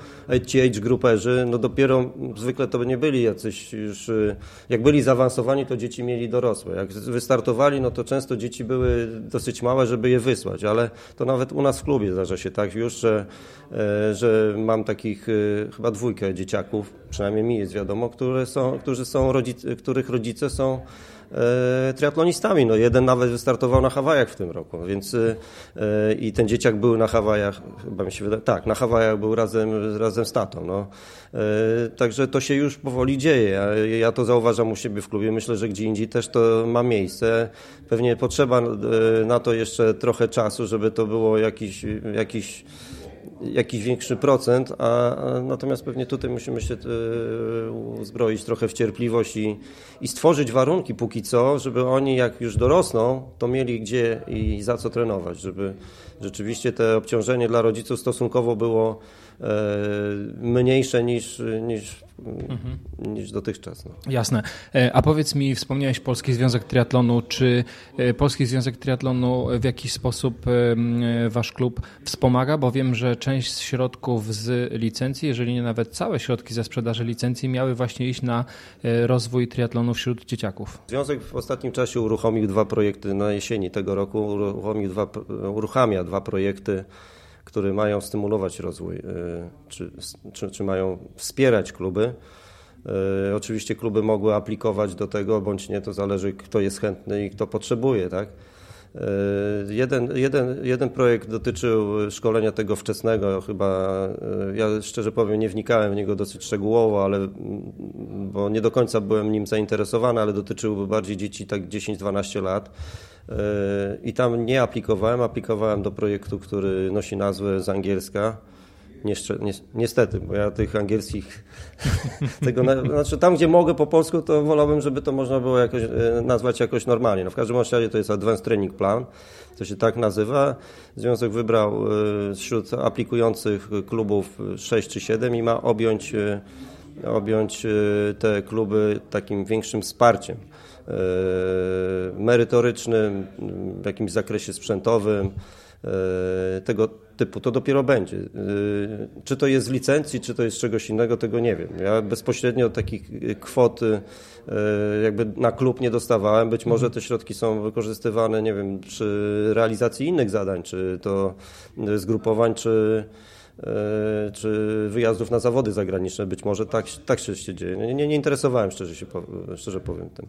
ci age grouperzy, no dopiero zwykle to nie byli jacyś już, e, jak byli zaawansowani, to dzieci mieli dorosłe. Jak wystartowali, no to często dzieci były dosyć małe, żeby je wysłać, ale to nawet u nas w klubie zdarza się tak już, że, e, że mam takich chyba dwójkę dzieciaków, przynajmniej mi jest wiadomo, które są, którzy są rodzice, których rodzice są E, triatlonistami. No, jeden nawet wystartował na Hawajach w tym roku, więc e, i ten dzieciak był na Hawajach, chyba mi się wydaje, tak, na Hawajach był razem, razem z tatą. No. E, także to się już powoli dzieje. Ja to zauważam u siebie w klubie. Myślę, że gdzie indziej też to ma miejsce. Pewnie potrzeba na to jeszcze trochę czasu, żeby to było jakiś, jakiś jakiś większy procent, a, a, natomiast pewnie tutaj musimy się y, uzbroić trochę w cierpliwość i, i stworzyć warunki póki co, żeby oni jak już dorosną, to mieli gdzie i za co trenować, żeby rzeczywiście te obciążenie dla rodziców stosunkowo było mniejsze niż, niż, mhm. niż dotychczas. No. Jasne. E, a powiedz mi, wspomniałeś Polski Związek Triatlonu, czy e, Polski Związek Triatlonu w jakiś sposób wasz klub wspomaga? Bo wiem, że część z środków z licencji, jeżeli nie nawet całe środki ze sprzedaży licencji miały właśnie iść na rozwój triatlonu wśród dzieciaków. Związek w ostatnim czasie uruchomił dwa projekty na jesieni tego roku, uruchomił dwa, uruchamia dwa projekty, które mają stymulować rozwój, y, czy, czy, czy mają wspierać kluby. Y, oczywiście kluby mogły aplikować do tego, bądź nie, to zależy kto jest chętny i kto potrzebuje, tak? Y, jeden, jeden, jeden projekt dotyczył szkolenia tego wczesnego, chyba ja szczerze powiem nie wnikałem w niego dosyć szczegółowo, ale bo nie do końca byłem nim zainteresowany, ale dotyczył bardziej dzieci tak 10-12 lat i tam nie aplikowałem, aplikowałem do projektu, który nosi nazwę z angielska. Niestety, bo ja tych angielskich, tego, znaczy tam gdzie mogę po polsku, to wolałbym, żeby to można było jakoś e, nazwać jakoś normalnie. No w każdym razie to jest Advanced Training Plan, to się tak nazywa. Związek wybrał e, wśród aplikujących klubów 6 czy 7 i ma objąć, e, objąć te kluby takim większym wsparciem. E, merytorycznym, w jakimś zakresie sprzętowym, e, tego typu, to dopiero będzie. E, czy to jest z licencji, czy to jest czegoś innego, tego nie wiem. Ja bezpośrednio takich kwot jakby na klub nie dostawałem. Być może te środki są wykorzystywane, nie wiem, przy realizacji innych zadań, czy to zgrupowań, czy czy wyjazdów na zawody zagraniczne. Być może tak, tak się dzieje. Nie, nie, nie interesowałem szczerze, się, szczerze powiem tym.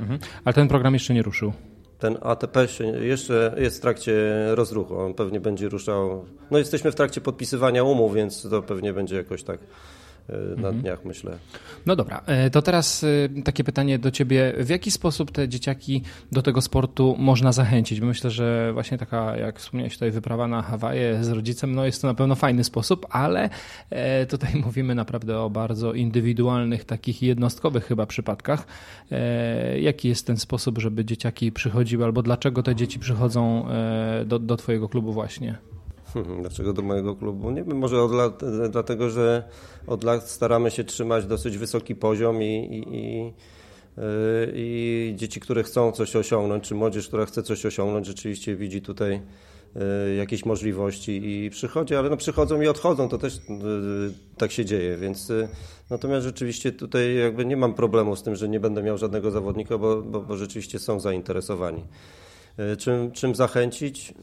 Mhm. Ale ten program jeszcze nie ruszył. ten ATP jeszcze jest w trakcie rozruchu. On pewnie będzie ruszał. No jesteśmy w trakcie podpisywania umów, więc to pewnie będzie jakoś tak na mhm. dniach, myślę. No dobra, e, to teraz e, takie pytanie do Ciebie. W jaki sposób te dzieciaki do tego sportu można zachęcić? Bo myślę, że właśnie taka, jak wspomniałeś tutaj, wyprawa na Hawaje z rodzicem, no jest to na pewno fajny sposób, ale tutaj mówimy naprawdę o bardzo indywidualnych, takich jednostkowych chyba przypadkach. Jaki jest ten sposób, żeby dzieciaki przychodziły, albo dlaczego te dzieci przychodzą do, do Twojego klubu właśnie? Dlaczego do mojego klubu? Nie wiem, może od lat, dlatego, że od lat staramy się trzymać dosyć wysoki poziom i, i, i, y, i dzieci, które chcą coś osiągnąć, czy młodzież, która chce coś osiągnąć, rzeczywiście widzi tutaj y, jakieś możliwości i przychodzi, ale no przychodzą i odchodzą, to też y, tak się dzieje, więc natomiast rzeczywiście tutaj jakby nie mam problemu z tym, że nie będę miał żadnego zawodnika, bo, bo, bo rzeczywiście są zainteresowani. Czym, czym zachęcić?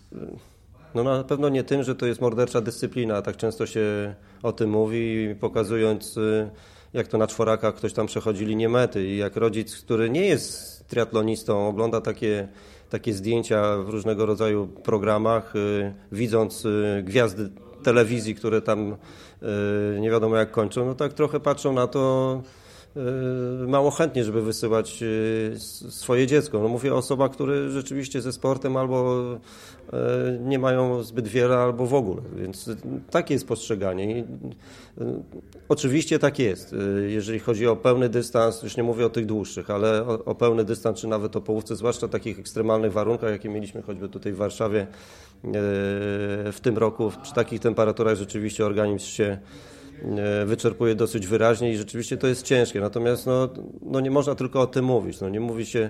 No na pewno nie tym, że to jest mordercza dyscyplina, tak często się o tym mówi, pokazując y, jak to na czworakach ktoś tam przechodzi linię mety i jak rodzic, który nie jest triatlonistą, ogląda takie, takie zdjęcia w różnego rodzaju programach, y, widząc y, gwiazdy telewizji, które tam nie wiadomo jak kończą, no tak trochę patrzą na to mało chętnie, żeby wysyłać swoje dziecko. No mówię o osobach, które rzeczywiście ze sportem albo E, nie mają zbyt wiele albo w ogóle. Więc takie jest postrzeganie. I, oczywiście tak jest. Jeżeli chodzi o pełny dystans, już nie mówię o tych dłuższych, ale o, o pełny dystans, czy nawet o połówce, zwłaszcza w takich ekstremalnych warunkach, jakie mieliśmy choćby tutaj w Warszawie w tym roku, przy takich temperaturach rzeczywiście organizm się wyczerpuje dosyć wyraźnie i rzeczywiście to jest ciężkie. Natomiast no, no nie można tylko o tym mówić. No, nie mówi się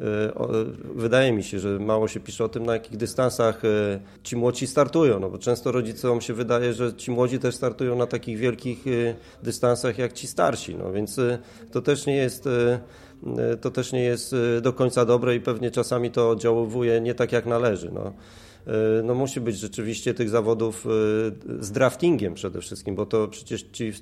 E, wydaje mi się, że mało się pisze o tym, na jakich dystansach e, ci młodzi startują, no bo często rodzicom się wydaje, że ci młodzi też startują na takich wielkich e, dystansach jak ci starsi, no więc to też nie jest to też nie jest do końca dobre i pewnie czasami to oddziałuje nie tak jak należy. No. E, no musi być rzeczywiście tych zawodów e, z draftingiem przede wszystkim, bo to przecież ci,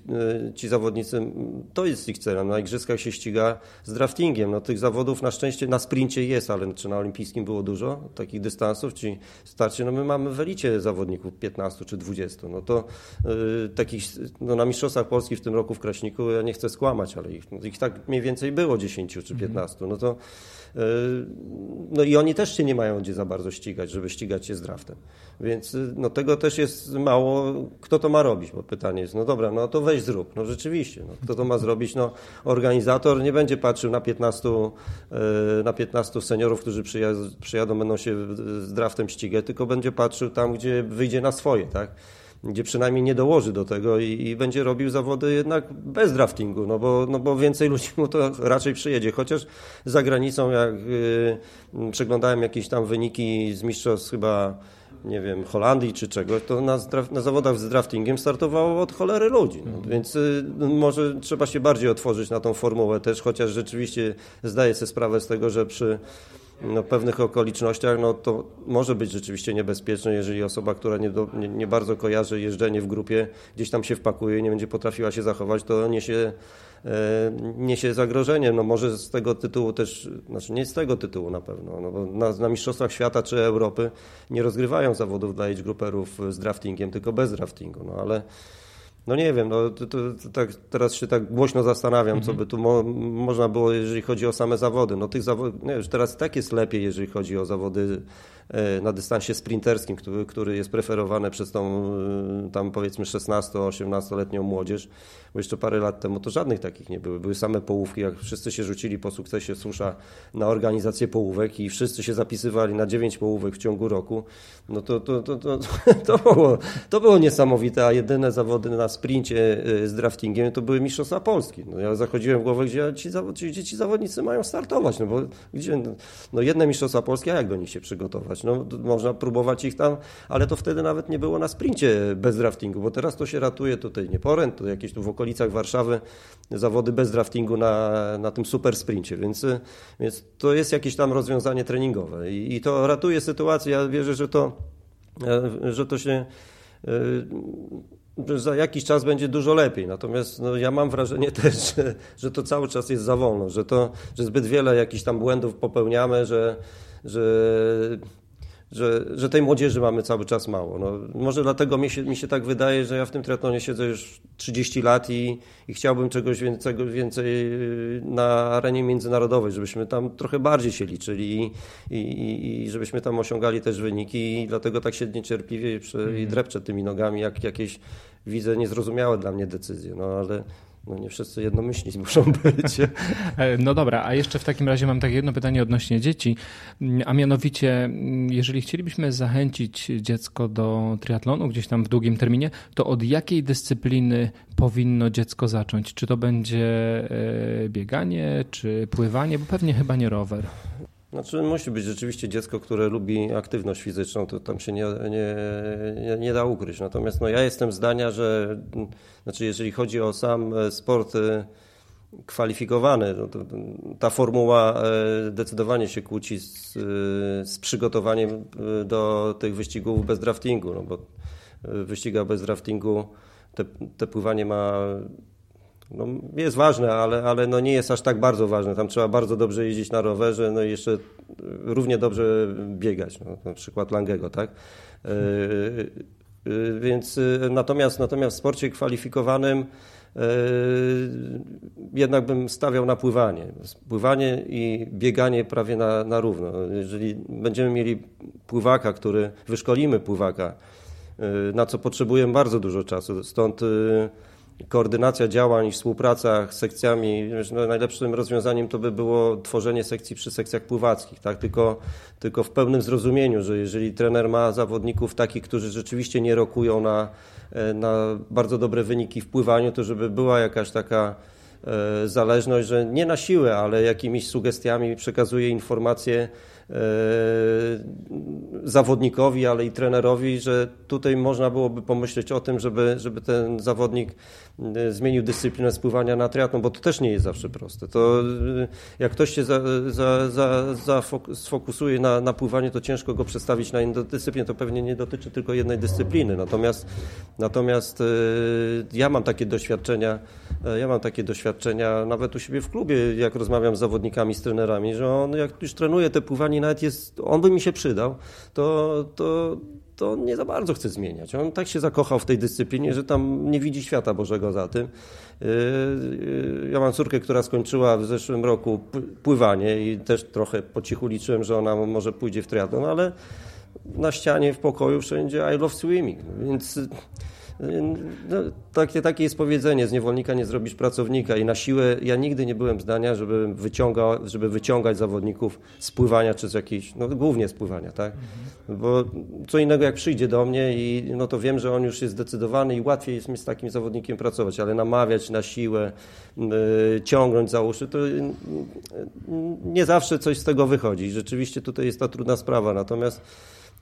e, ci zawodnicy, to jest ich celem. Na igrzyskach się ściga z draftingiem. No tych zawodów na szczęście na sprincie jest, ale czy na olimpijskim było dużo takich dystansów, ci starcie, no my mamy w elicie zawodników 15 czy 20. No to y, takich, no na Mistrzostwach Polski w tym roku w Kraśniku, ja nie chcę skłamać, ale ich, ich tak mniej więcej było 10 czy 15. No to y, no i oni też się nie mają gdzie za bardzo ścigać, żeby ścigać się z draftem. Więc y, no, tego też jest mało. Kto to ma robić? Bo pytanie jest, no dobra, no to weź zrób. No rzeczywiście, no, kto to ma zrobić? No, organizator nie będzie patrzył na 15, y, na 15 seniorów, którzy przyjadą, będą się z draftem ścigać, tylko będzie patrzył tam, gdzie wyjdzie na swoje, tak? Gdzie przynajmniej nie dołoży do tego i, i, będzie robił zawody jednak bez draftingu, no bo, no bo więcej ludzi mu to raczej przyjedzie. Chociaż za granicą, jak y, przeglądałem jakieś tam wyniki z mistrzostw chyba nie wiem, Holandii czy czegoś, to na, na zawodach z draftingiem startowało od cholery ludzi. No, mhm. więc y, no, może trzeba się bardziej otworzyć na tą formułę też, chociaż rzeczywiście zdaję sobie sprawę z tego, że przy no, pewnych okolicznościach no, to może być rzeczywiście niebezpieczne, jeżeli osoba, która nie, do, nie, nie, bardzo kojarzy jeżdżenie w grupie, gdzieś tam się wpakuje i nie będzie potrafiła się zachować, to niesie, e, niesie zagrożenie. No, może z tego tytułu też, znaczy nie z tego tytułu na pewno, no, bo na, na Mistrzostwach Świata czy Europy nie rozgrywają zawodów dla age gruperów z draftingiem, tylko bez draftingu, no ale no nie wiem, no, to, to, to tak, teraz się tak głośno zastanawiam, co mhm. by tu mo, można było, jeżeli chodzi o same zawody. No tych zawodów, nie, już teraz tak jest lepiej, jeżeli chodzi o zawody na dystansie sprinterskim, który, który jest preferowany przez tą e, tam powiedzmy 16-18-letnią młodzież, bo jeszcze parę lat temu to żadnych takich nie były. Były same połówki, jak wszyscy się rzucili po sukcesie susza na organizację połówek i wszyscy się zapisywali na 9 połówek w ciągu roku, no to, to, to, to, to, było, to było niesamowite, a jedyne zawody na sprincie e, z draftingiem to były Mistrzostwa Polski. No ja zachodziłem w głowę, gdzie ci, ci, ci zawodnicy mają startować, no bo gdzie, no jedne Mistrzostwa Polskie, a jak do nich się przygotować? No, można próbować ich tam, ale to wtedy nawet nie było na sprincie bez draftingu, bo teraz to się ratuje tutaj nie poręt, to jakieś tu w okolicach Warszawy zawody bez draftingu na, na tym super sprincie, więc, więc to jest jakieś tam rozwiązanie treningowe i, i to ratuje sytuację. Ja wierzę, że to, że to się że za jakiś czas będzie dużo lepiej. Natomiast no, ja mam wrażenie też, że, że to cały czas jest za wolno, że, to, że zbyt wiele jakichś tam błędów popełniamy, że, że że, że tej młodzieży mamy cały czas mało. No, może dlatego mi się, mi się tak wydaje, że ja w tym triatlonie siedzę już 30 lat i, i chciałbym czegoś więcej, więcej y, na arenie międzynarodowej, żebyśmy tam trochę bardziej się liczyli i, i, i żebyśmy tam osiągali też wyniki i dlatego tak się niecierpliwie i mhm. drepczę tymi nogami, jak jakieś widzę niezrozumiałe dla mnie decyzje. No ale no nie wszyscy jednomyślni muszą być. E, no dobra, a jeszcze w takim razie mam takie jedno pytanie odnośnie dzieci, mm, a mianowicie, mm, jeżeli chcielibyśmy zachęcić dziecko do triatlonu gdzieś tam w długim terminie, to od jakiej dyscypliny powinno dziecko zacząć? Czy to będzie e, bieganie, czy pływanie, bo pewnie chyba nie rower. Znaczy musi być rzeczywiście dziecko, które lubi aktywność fizyczną, to tam się nie, nie, nie, da ukryć. Natomiast no, ja jestem zdania, że znaczy jeżeli chodzi o sam e, sport e, kwalifikowany, no ta formuła e, zdecydowanie się kłóci z, z przygotowaniem do tych wyścigów bez draftingu, no bo w wyścigach bez draftingu te, te pływanie ma no, jest ważne, ale, ale no nie jest aż tak bardzo ważne. Tam trzeba bardzo dobrze jeździć na rowerze, no i jeszcze równie dobrze biegać. No, na przykład Langego, tak? Yy, yy, więc yy, natomiast, natomiast w sporcie kwalifikowanym jednak bym stawiał na pływanie. Pływanie i bieganie prawie na, na równo. Jeżeli będziemy mieli pływaka, który wyszkolimy pływaka, na co potrzebujemy bardzo dużo czasu, stąd koordynacja działań i współpraca z sekcjami, no najlepszym rozwiązaniem to by było tworzenie sekcji przy sekcjach pływackich, tak? tylko, tylko w pełnym zrozumieniu, że jeżeli trener ma zawodników takich, którzy rzeczywiście nie rokują na, e, na bardzo dobre wyniki w pływaniu, to żeby była jakaś taka e, zależność, że nie na siłę, ale jakimiś sugestiami przekazuje informacje zawodnikowi, ale i trenerowi, że tutaj można byłoby pomyśleć o tym, żeby, żeby ten zawodnik e, zmienił dyscyplinę spływania na triatlon, bo to też nie jest zawsze proste. To e, jak ktoś się za, za, za, za sfokusuje na, na pływanie, to ciężko go przestawić na inną dyscyplinę. To pewnie nie dotyczy tylko jednej dyscypliny. Natomiast, natomiast ja mam takie doświadczenia, ja mam takie doświadczenia nawet u siebie w klubie, jak rozmawiam z zawodnikami, z trenerami, że on jak już trenuje te pływanie nawet jest, on by mi się przydał, to, to, to nie za bardzo chce zmieniać. On tak się zakochał w tej dyscyplinie, że tam nie widzi świata Bożego za tym. Yy, yy, ja mam córkę, która skończyła w zeszłym roku pływanie i też trochę po cichu liczyłem, że ona może pójdzie w triatlon, ale na ścianie w pokoju wszędzie I love swimming. Więc no, takie, takie jest powiedzenie, z niewolnika nie zrobisz pracownika i na siłę ja nigdy nie byłem zdania, żeby, wyciągał, żeby wyciągać zawodników z pływania czy z jakiejś, no głównie z pływania, tak? Mhm. Bo co innego jak przyjdzie do mnie i no to wiem, że on już jest zdecydowany i łatwiej jest mi z takim zawodnikiem pracować, ale namawiać na siłę, yy, ciągnąć za uszy, to yy, nie zawsze coś z tego wychodzi. Rzeczywiście tutaj jest ta trudna sprawa, natomiast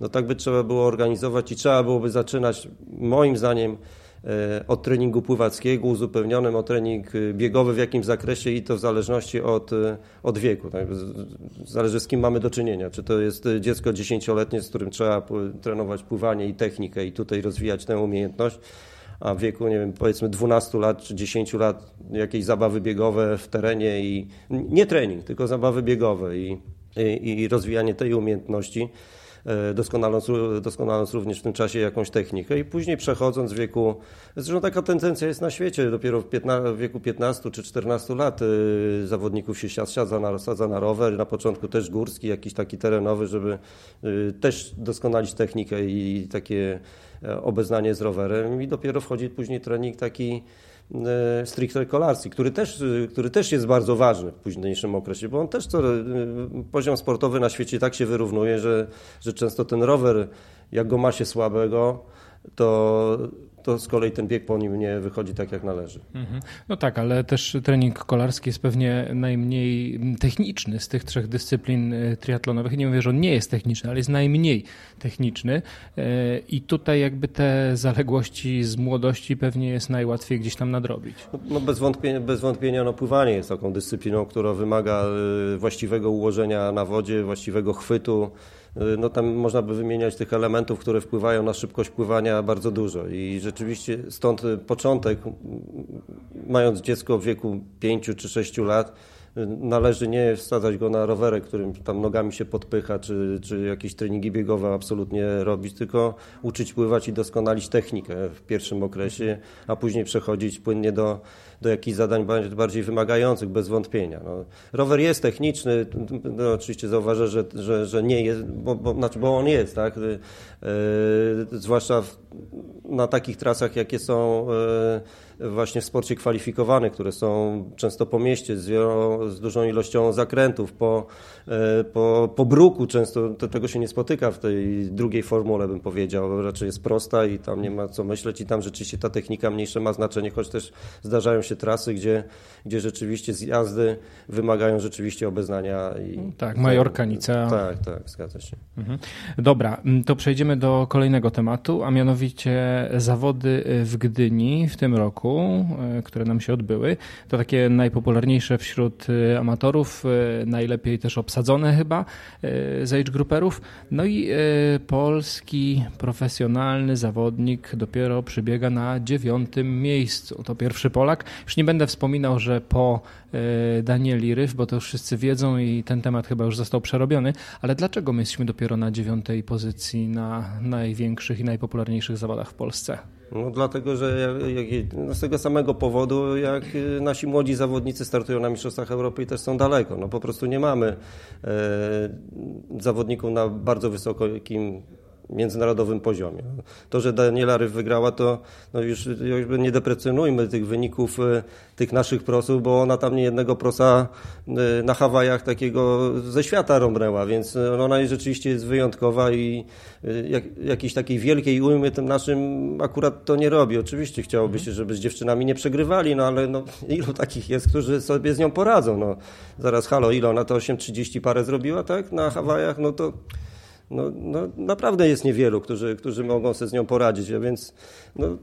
no tak by trzeba było organizować i trzeba byłoby zaczynać moim zdaniem e, od treningu pływackiego, uzupełnionym o trening e, biegowy w jakimś zakresie i to w zależności od, e, od wieku. Tak? Zależy z kim mamy do czynienia. Czy to jest dziecko dziesięcioletnie, z którym trzeba trenować pływanie i technikę i tutaj rozwijać tę umiejętność, a w wieku, nie wiem, powiedzmy 12 lat czy 10 lat jakieś zabawy biegowe w terenie i nie trening, tylko zabawy biegowe i, i, i rozwijanie tej umiejętności doskonaląc, doskonaląc również w tym czasie jakąś technikę i później przechodząc w wieku, zresztą taka tendencja jest na świecie, dopiero w, 15, w wieku 15 czy 14 lat e, zawodników się sadza na, sadza na rower, na początku też górski, jakiś taki terenowy, żeby e, też doskonalić technikę i takie obeznanie z rowerem i dopiero wchodzi później trening taki E, stricte kolarski, który też, który też jest bardzo ważny w późniejszym okresie, bo on też co, e, poziom sportowy na świecie tak się wyrównuje, że, że często ten rower, jak go ma się słabego, to to z kolei ten bieg po nim nie wychodzi tak, jak należy. Mhm. No tak, ale też trening kolarski jest pewnie najmniej techniczny z tych trzech dyscyplin e, triatlonowych. Nie mówię, że on nie jest techniczny, ale jest najmniej techniczny e, i tutaj jakby te zaległości z młodości pewnie jest najłatwiej gdzieś tam nadrobić. No, no bez wątpienia, bez wątpienia no, pływanie jest taką dyscypliną, która wymaga e, właściwego ułożenia na wodzie, właściwego chwytu, no tam można by wymieniać tych elementów, które wpływają na szybkość pływania bardzo dużo. I rzeczywiście stąd początek, mając dziecko w wieku 5 czy 6 lat, należy nie wsadzać go na rowerek, którym tam nogami się podpycha, czy, czy jakieś treningi biegowe absolutnie robić, tylko uczyć pływać i doskonalić technikę w pierwszym okresie, a później przechodzić płynnie do, do jakichś zadań bardziej wymagających, bez wątpienia. No, rower jest techniczny, no, oczywiście zauważę, że, że, że nie jest, bo, bo, znaczy, bo on jest, tak? Yy, zwłaszcza w, na takich trasach, jakie są yy, właśnie w sporcie kwalifikowane, które są często po mieście, z, z dużą ilością zakrętów, po, po, po bruku często to, tego się nie spotyka w tej drugiej formule, bym powiedział. Raczej jest prosta i tam nie ma co myśleć i tam rzeczywiście ta technika mniejsze ma znaczenie, choć też zdarzają się trasy, gdzie, gdzie rzeczywiście zjazdy wymagają rzeczywiście obeznania. I, tak, Majorka, Nicea. Tak, tak, zgadza się. Mhm. Dobra, to przejdziemy do kolejnego tematu, a mianowicie zawody w Gdyni w tym roku, e, które nam się odbyły. To takie najpopularniejsze wśród e, amatorów, e, najlepiej też obsadzone chyba z age grouperów. No i polski profesjonalny zawodnik dopiero przybiega na dziewiątym miejscu. To pierwszy Polak. Już nie będę wspominał, że po Danieli Ryf, bo to już wszyscy wiedzą i ten temat chyba już został przerobiony, ale dlaczego my jesteśmy dopiero na dziewiątej pozycji na największych i najpopularniejszych zawodach w Polsce? No dlatego, że jak, no z tego samego powodu, jak nasi młodzi zawodnicy startują na Mistrzostwach Europy i też są daleko. No po prostu nie mamy e, zawodników na bardzo wysokim międzynarodowym poziomie. To, że Daniela Ryf wygrała, to no już, już nie deprecjonujmy tych wyników e, tych naszych prosów, bo ona tam nie jednego prosa e, na Hawajach takiego ze świata rąbnęła, więc e, ona rzeczywiście jest wyjątkowa i jak, jakiejś takiej wielkiej ujmy tym naszym akurat to nie robi. Oczywiście chciałoby się, żeby z dziewczynami nie przegrywali, no ale no, ilu takich jest, którzy sobie z nią poradzą. No, zaraz halo, ile ona to 8.30 parę zrobiła, tak, na Hawajach, no to no, no, naprawdę jest niewielu, którzy, którzy mogą sobie z nią poradzić, a więc no,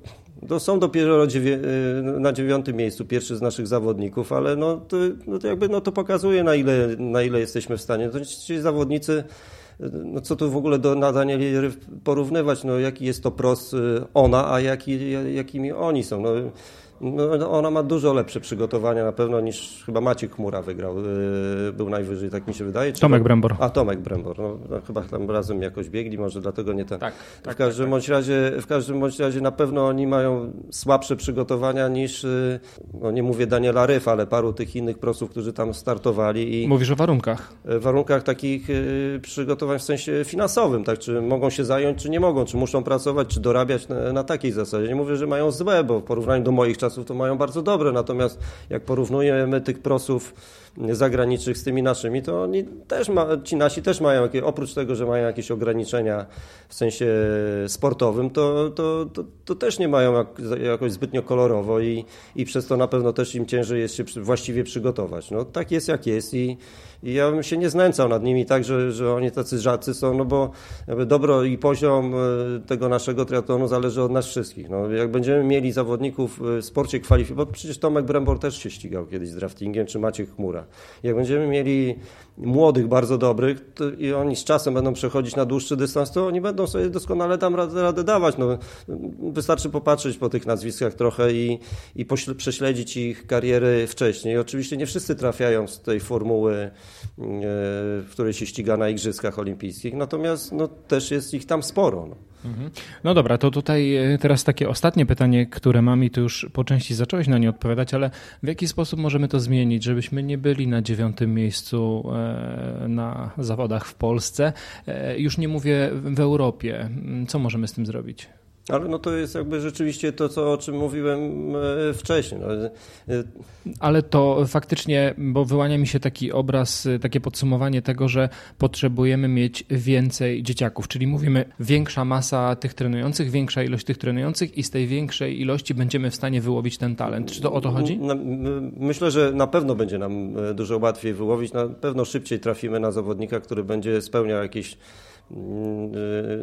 no są dopiero y, na dziewiątym miejscu pierwszy z naszych zawodników, ale no to, no to jakby no to pokazuje na ile, na ile jesteśmy w stanie. To ci zawodnicy no co tu w ogóle do nadania porównywać, no jaki jest to pros y, ona, a jaki, jakimi oni są. No, no, no, ona ma dużo lepsze przygotowania na pewno niż chyba Maciek Chmura wygrał. Yy, był najwyżej, tak mi się wydaje. Czy Tomek Brembor. A, Tomek Brembor. No, no, chyba tam razem jakoś biegli, może dlatego nie ten. Tak, tak, w, każdym tak, bądź razie, w każdym bądź razie na pewno oni mają słabsze przygotowania niż, yy, no nie mówię Daniela Ryf, ale paru tych innych prosów, którzy tam startowali. I Mówisz o warunkach. W warunkach takich yy, przygotowań w sensie finansowym, tak? Czy mogą się zająć, czy nie mogą, czy muszą pracować, czy dorabiać na, na takiej zasadzie. Nie mówię, że mają złe, bo w porównaniu do moich czasów czasów to mają bardzo dobre, natomiast jak porównujemy tych prosów zagranicznych z tymi naszymi, to oni też ma, ci nasi też mają, oprócz tego, że mają jakieś ograniczenia w sensie sportowym, to, to, to, to też nie mają jak, jakoś zbytnio kolorowo i, i przez to na pewno też im ciężej jest się właściwie przygotować. No tak jest jak jest i, i ja bym się nie znęcał nad nimi tak, że, że oni tacy rzadcy są, no bo dobro i poziom e, tego naszego triatlonu zależy od nas wszystkich. No, jak będziemy mieli zawodników w sporcie kwalifikacji, bo przecież Tomek Brembor też się ścigał kiedyś z draftingiem, czy Maciek Chmura. Jak będziemy mieli młodych, bardzo dobrych i oni z czasem będą przechodzić na dłuższy dystans, to oni będą sobie doskonale tam radę, radę dawać. No, wystarczy popatrzeć po tych nazwiskach trochę i, i prześledzić ich kariery wcześniej. Oczywiście nie wszyscy trafiają z tej formuły, e, w której się ściga na Igrzyskach Olimpijskich, natomiast no, też jest ich tam sporo. No. Mhm. No dobra, to tutaj e, teraz takie ostatnie pytanie, które mam i tu już po części zacząłeś na nie odpowiadać, ale w jaki sposób możemy to zmienić, żebyśmy nie byli na dziewiątym miejscu e, na zawodach w Polsce? E, już nie mówię w Europie. Co możemy z tym zrobić? Ale no to jest jakby rzeczywiście to, co, o czym mówiłem e, wcześniej. No. E, Ale to faktycznie, bo wyłania mi się taki obraz, e, takie podsumowanie tego, że potrzebujemy mieć więcej dzieciaków, czyli mówimy większa masa tych trenujących, większa ilość tych trenujących i z tej większej ilości będziemy w stanie wyłowić ten talent. Czy to o to chodzi? Myślę, że na pewno będzie nam dużo łatwiej wyłowić, na pewno szybciej trafimy na zawodnika, który będzie spełniał jakieś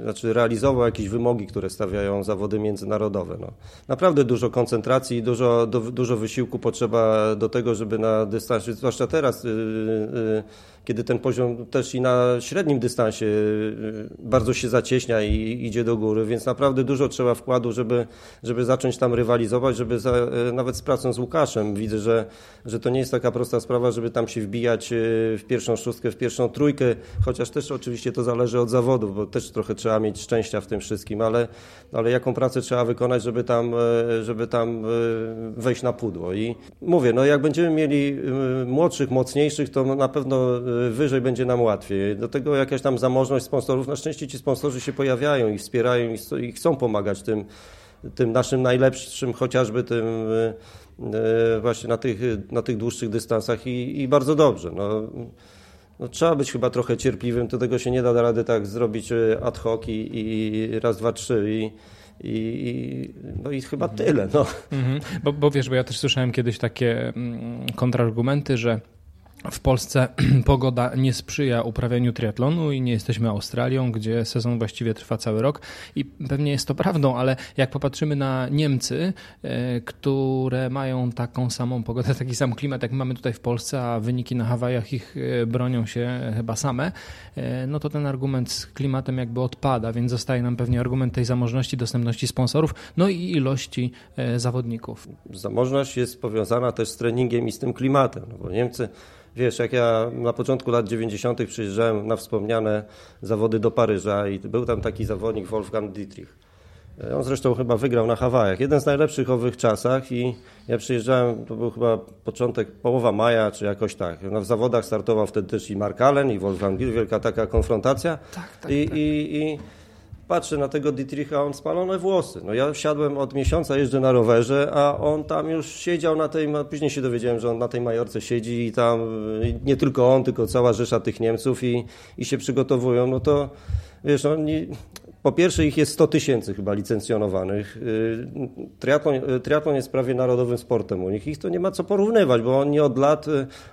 znaczy realizował jakieś wymogi, które stawiają zawody międzynarodowe. No. Naprawdę dużo koncentracji i dużo, dużo wysiłku potrzeba do tego, żeby na dystansie, zwłaszcza teraz, y, y, kiedy ten poziom też i na średnim dystansie y, bardzo się zacieśnia i idzie do góry, więc naprawdę dużo trzeba wkładu, żeby, żeby zacząć tam rywalizować, żeby za, y, nawet z pracą z Łukaszem widzę, że, że to nie jest taka prosta sprawa, żeby tam się wbijać y, w pierwszą szóstkę, w pierwszą trójkę, chociaż też oczywiście to zależy od zawodów, bo też trochę trzeba mieć szczęścia w tym wszystkim, ale, ale jaką pracę trzeba wykonać, żeby tam, żeby tam wejść na pudło. I mówię, no jak będziemy mieli młodszych, mocniejszych, to na pewno wyżej będzie nam łatwiej. Do tego jakaś tam zamożność sponsorów. Na szczęście ci sponsorzy się pojawiają i wspierają i chcą pomagać tym, tym naszym najlepszym, chociażby tym e, e, właśnie na tych, na tych dłuższych dystansach i, i bardzo dobrze. No, no, trzeba być chyba trochę cierpliwym, to tego się nie da rady tak zrobić e, ad hoc i, i raz, dwa, trzy i, i, no i chyba tyle. No. Mhm. Bo, bo wiesz, bo ja też słyszałem kiedyś takie mm, kontrargumenty, że w Polsce pogoda nie sprzyja uprawianiu triatlonu i nie jesteśmy Australią, gdzie sezon właściwie trwa cały rok i pewnie jest to prawdą, ale jak popatrzymy na Niemcy, e, które mają taką samą pogodę, taki sam klimat jak mamy tutaj w Polsce, a wyniki na Hawajach ich e, bronią się chyba same, e, no to ten argument z klimatem jakby odpada, więc zostaje nam pewnie argument tej zamożności, dostępności sponsorów, no i ilości zawodników. Zamożność jest powiązana też z treningiem i z tym klimatem, no bo Niemcy Wiesz, jak ja na początku lat 90. przyjeżdżałem na wspomniane zawody do Paryża i był tam taki zawodnik Wolfgang Dietrich. On zresztą chyba wygrał na Hawajach. Jeden z najlepszych owych czasach i ja przyjeżdżałem, to był chyba początek, połowa maja, czy jakoś tak. W zawodach startował wtedy też i Mark Allen i Wolfgang Dietrich, wielka taka konfrontacja. Tak, tak, I, tak. i, i patrzę na tego Dietricha, on spalone włosy. No ja wsiadłem od miesiąca, jeżdżę na rowerze, a on tam już siedział na tej, później się dowiedziałem, że on na tej Majorce siedzi i tam nie tylko on, tylko cała rzesza tych Niemców i, i się przygotowują, no to wiesz, oni, po pierwsze ich jest 100 tysięcy chyba licencjonowanych. Y, triatlon, triatlon jest prawie narodowym sportem u nich. Ich to nie ma co porównywać, bo oni od lat,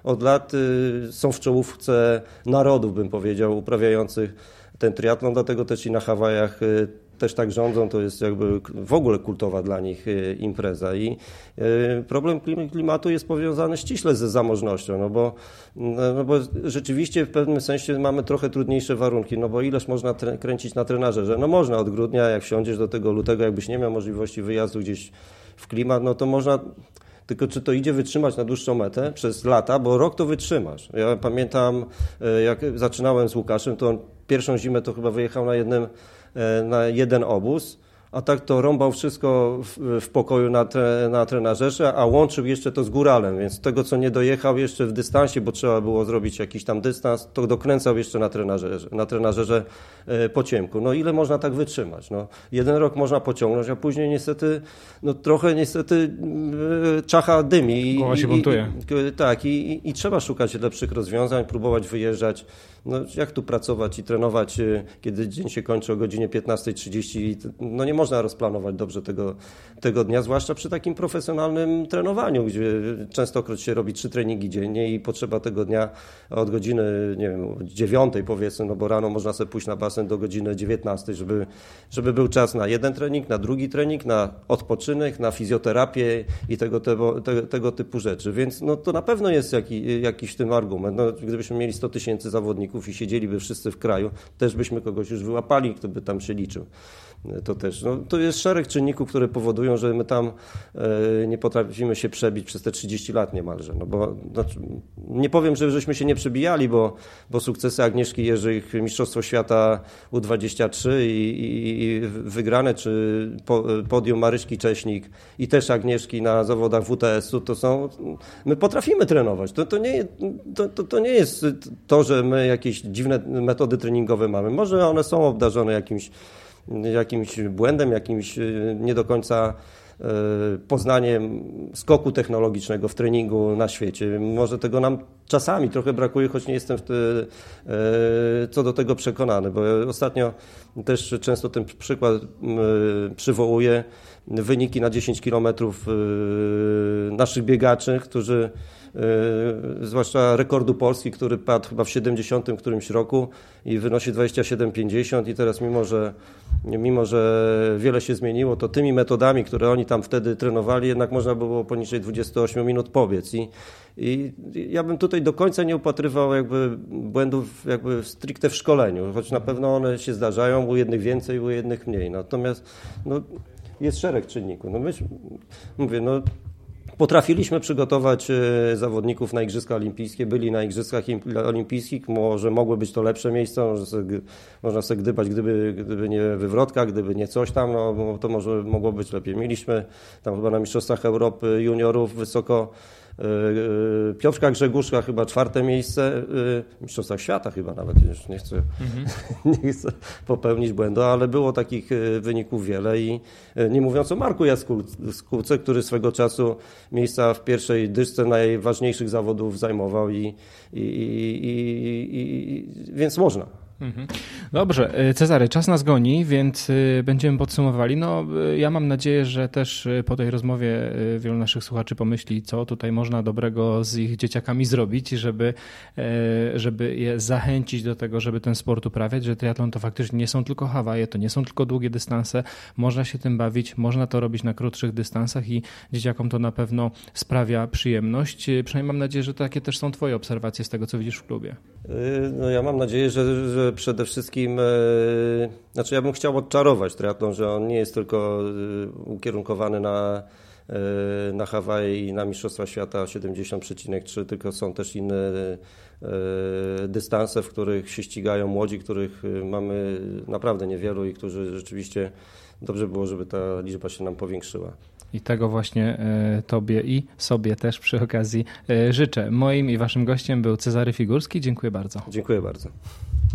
od lat y, są w czołówce narodów, bym powiedział, uprawiających ten triatlon, dlatego też i na Hawajach y, też tak rządzą, to jest jakby w ogóle kultowa dla nich y, impreza. I y, problem klimatu jest powiązany ściśle ze zamożnością, no bo, no bo rzeczywiście w pewnym sensie mamy trochę trudniejsze warunki, no bo ileż można kręcić na trenażerze? No można od grudnia, jak wsiądziesz do tego lutego, jakbyś nie miał możliwości wyjazdu gdzieś w klimat, no to można tylko czy to idzie wytrzymać na dłuższą metę przez lata, bo rok to wytrzymasz. Ja pamiętam, jak zaczynałem z Łukaszem, to on pierwszą zimę to chyba wyjechał na, jednym, e, na jeden obóz a tak to rąbał wszystko w, w pokoju na, tre, na trenażerze, a łączył jeszcze to z góralem, więc tego, co nie dojechał jeszcze w dystansie, bo trzeba było zrobić jakiś tam dystans, to dokręcał jeszcze na trenażerze, na trenażerze e, po ciemku. No ile można tak wytrzymać? No, jeden rok można pociągnąć, a później niestety, no trochę niestety e, czacha dymi. Głowa się buntuje. I, tak, i, i, trzeba szukać lepszych rozwiązań, próbować wyjeżdżać. No, jak tu pracować i trenować, e, kiedy dzień się kończy o godzinie 15.30? No nie można rozplanować dobrze tego, tego dnia, zwłaszcza przy takim profesjonalnym trenowaniu, gdzie częstokroć się robi trzy treningi dziennie i potrzeba tego dnia od godziny, nie wiem, dziewiątej powiedzmy, no bo rano można sobie pójść na basen do godziny 19, żeby, żeby był czas na jeden trening, na drugi trening, na odpoczynek, na fizjoterapię i tego, tego, tego typu rzeczy. Więc no, to na pewno jest jaki, jakiś w tym argument. No, gdybyśmy mieli 100 tysięcy zawodników i siedzieliby wszyscy w kraju, też byśmy kogoś już wyłapali, kto by tam się liczył to też. No, to jest szereg czynników, które powodują, że my tam e, nie potrafimy się przebić przez te 30 lat niemalże. No bo, znaczy, nie powiem, że żeśmy się nie przebijali, bo, bo sukcesy Agnieszki Jerzych, Mistrzostwo Świata U23 i, i wygrane, czy po, podium Maryśki Cześnik i też Agnieszki na zawodach WTS-u, to są, my potrafimy trenować. To, to, nie, to, to, to nie jest to, że my jakieś dziwne metody treningowe mamy. Może one są obdarzone jakimś jakimś błędem, jakimś y, nie do końca y, poznaniem skoku technologicznego w treningu na świecie. Może tego nam czasami trochę brakuje, choć nie jestem te, y, co do tego przekonany, bo ostatnio też często ten przykład przywołuję wyniki na 10 kilometrów naszych biegaczy, którzy zwłaszcza rekordu Polski, który padł chyba w 70 którymś roku i wynosi 27,50 i teraz mimo, że mimo, że wiele się zmieniło, to tymi metodami, które oni tam wtedy trenowali, jednak można było poniżej 28 minut pobiec i, i ja bym tutaj do końca nie upatrywał jakby błędów jakby stricte w szkoleniu, choć na pewno one się zdarzają, u jednych więcej, u jednych mniej. Natomiast no, jest szereg czynników. No myśmy, mówię, no Potrafiliśmy przygotować e, zawodników na Igrzyska Olimpijskie, byli na Igrzyskach Olimpijskich, może mogły być to lepsze miejsca, można sobie gdybać, gdyby, gdyby nie wywrotka, gdyby nie coś tam, no, to może mogło być lepiej. Mieliśmy tam chyba na Mistrzostwach Europy juniorów wysoko Piotrka Grzegórzka chyba czwarte miejsce, w Mistrzostwach Świata chyba nawet, już nie chcę, mhm. nie chcę popełnić błędu, ale było takich e, wyników wiele i nie mówiąc o Marku Jaskółce, który swego czasu miejsca w pierwszej dyszce najważniejszych zawodów zajmował i, i, i, i więc można. Mhm. Dobrze, e, Cezary, czas nas goni, więc e, będziemy podsumowali. No, e, ja mam nadzieję, że też po tej rozmowie wielu naszych słuchaczy pomyśli, co tutaj można dobrego z ich dzieciakami zrobić, żeby, żeby je zachęcić do tego, żeby ten sport uprawiać, że triatlon to faktycznie nie są tylko Hawaje, to nie są tylko długie dystanse, można się tym bawić, można to robić na krótszych dystansach i dzieciakom to na pewno sprawia przyjemność. Przynajmniej mam nadzieję, że takie też są Twoje obserwacje z tego, co widzisz w klubie. No ja mam nadzieję, że, że przede wszystkim, e, znaczy ja bym chciał odczarować triatlon, że on nie jest tylko e, ukierunkowany na, e, na Hawaje i na Mistrzostwa Świata 70,3, tylko są też inne dystanse, w których się ścigają młodzi, których mamy naprawdę niewielu i którzy rzeczywiście dobrze było, żeby ta liczba się nam powiększyła. I tego właśnie Tobie i sobie też przy okazji życzę. Moim i Waszym gościem był Cezary Figurski. Dziękuję bardzo. Dziękuję bardzo.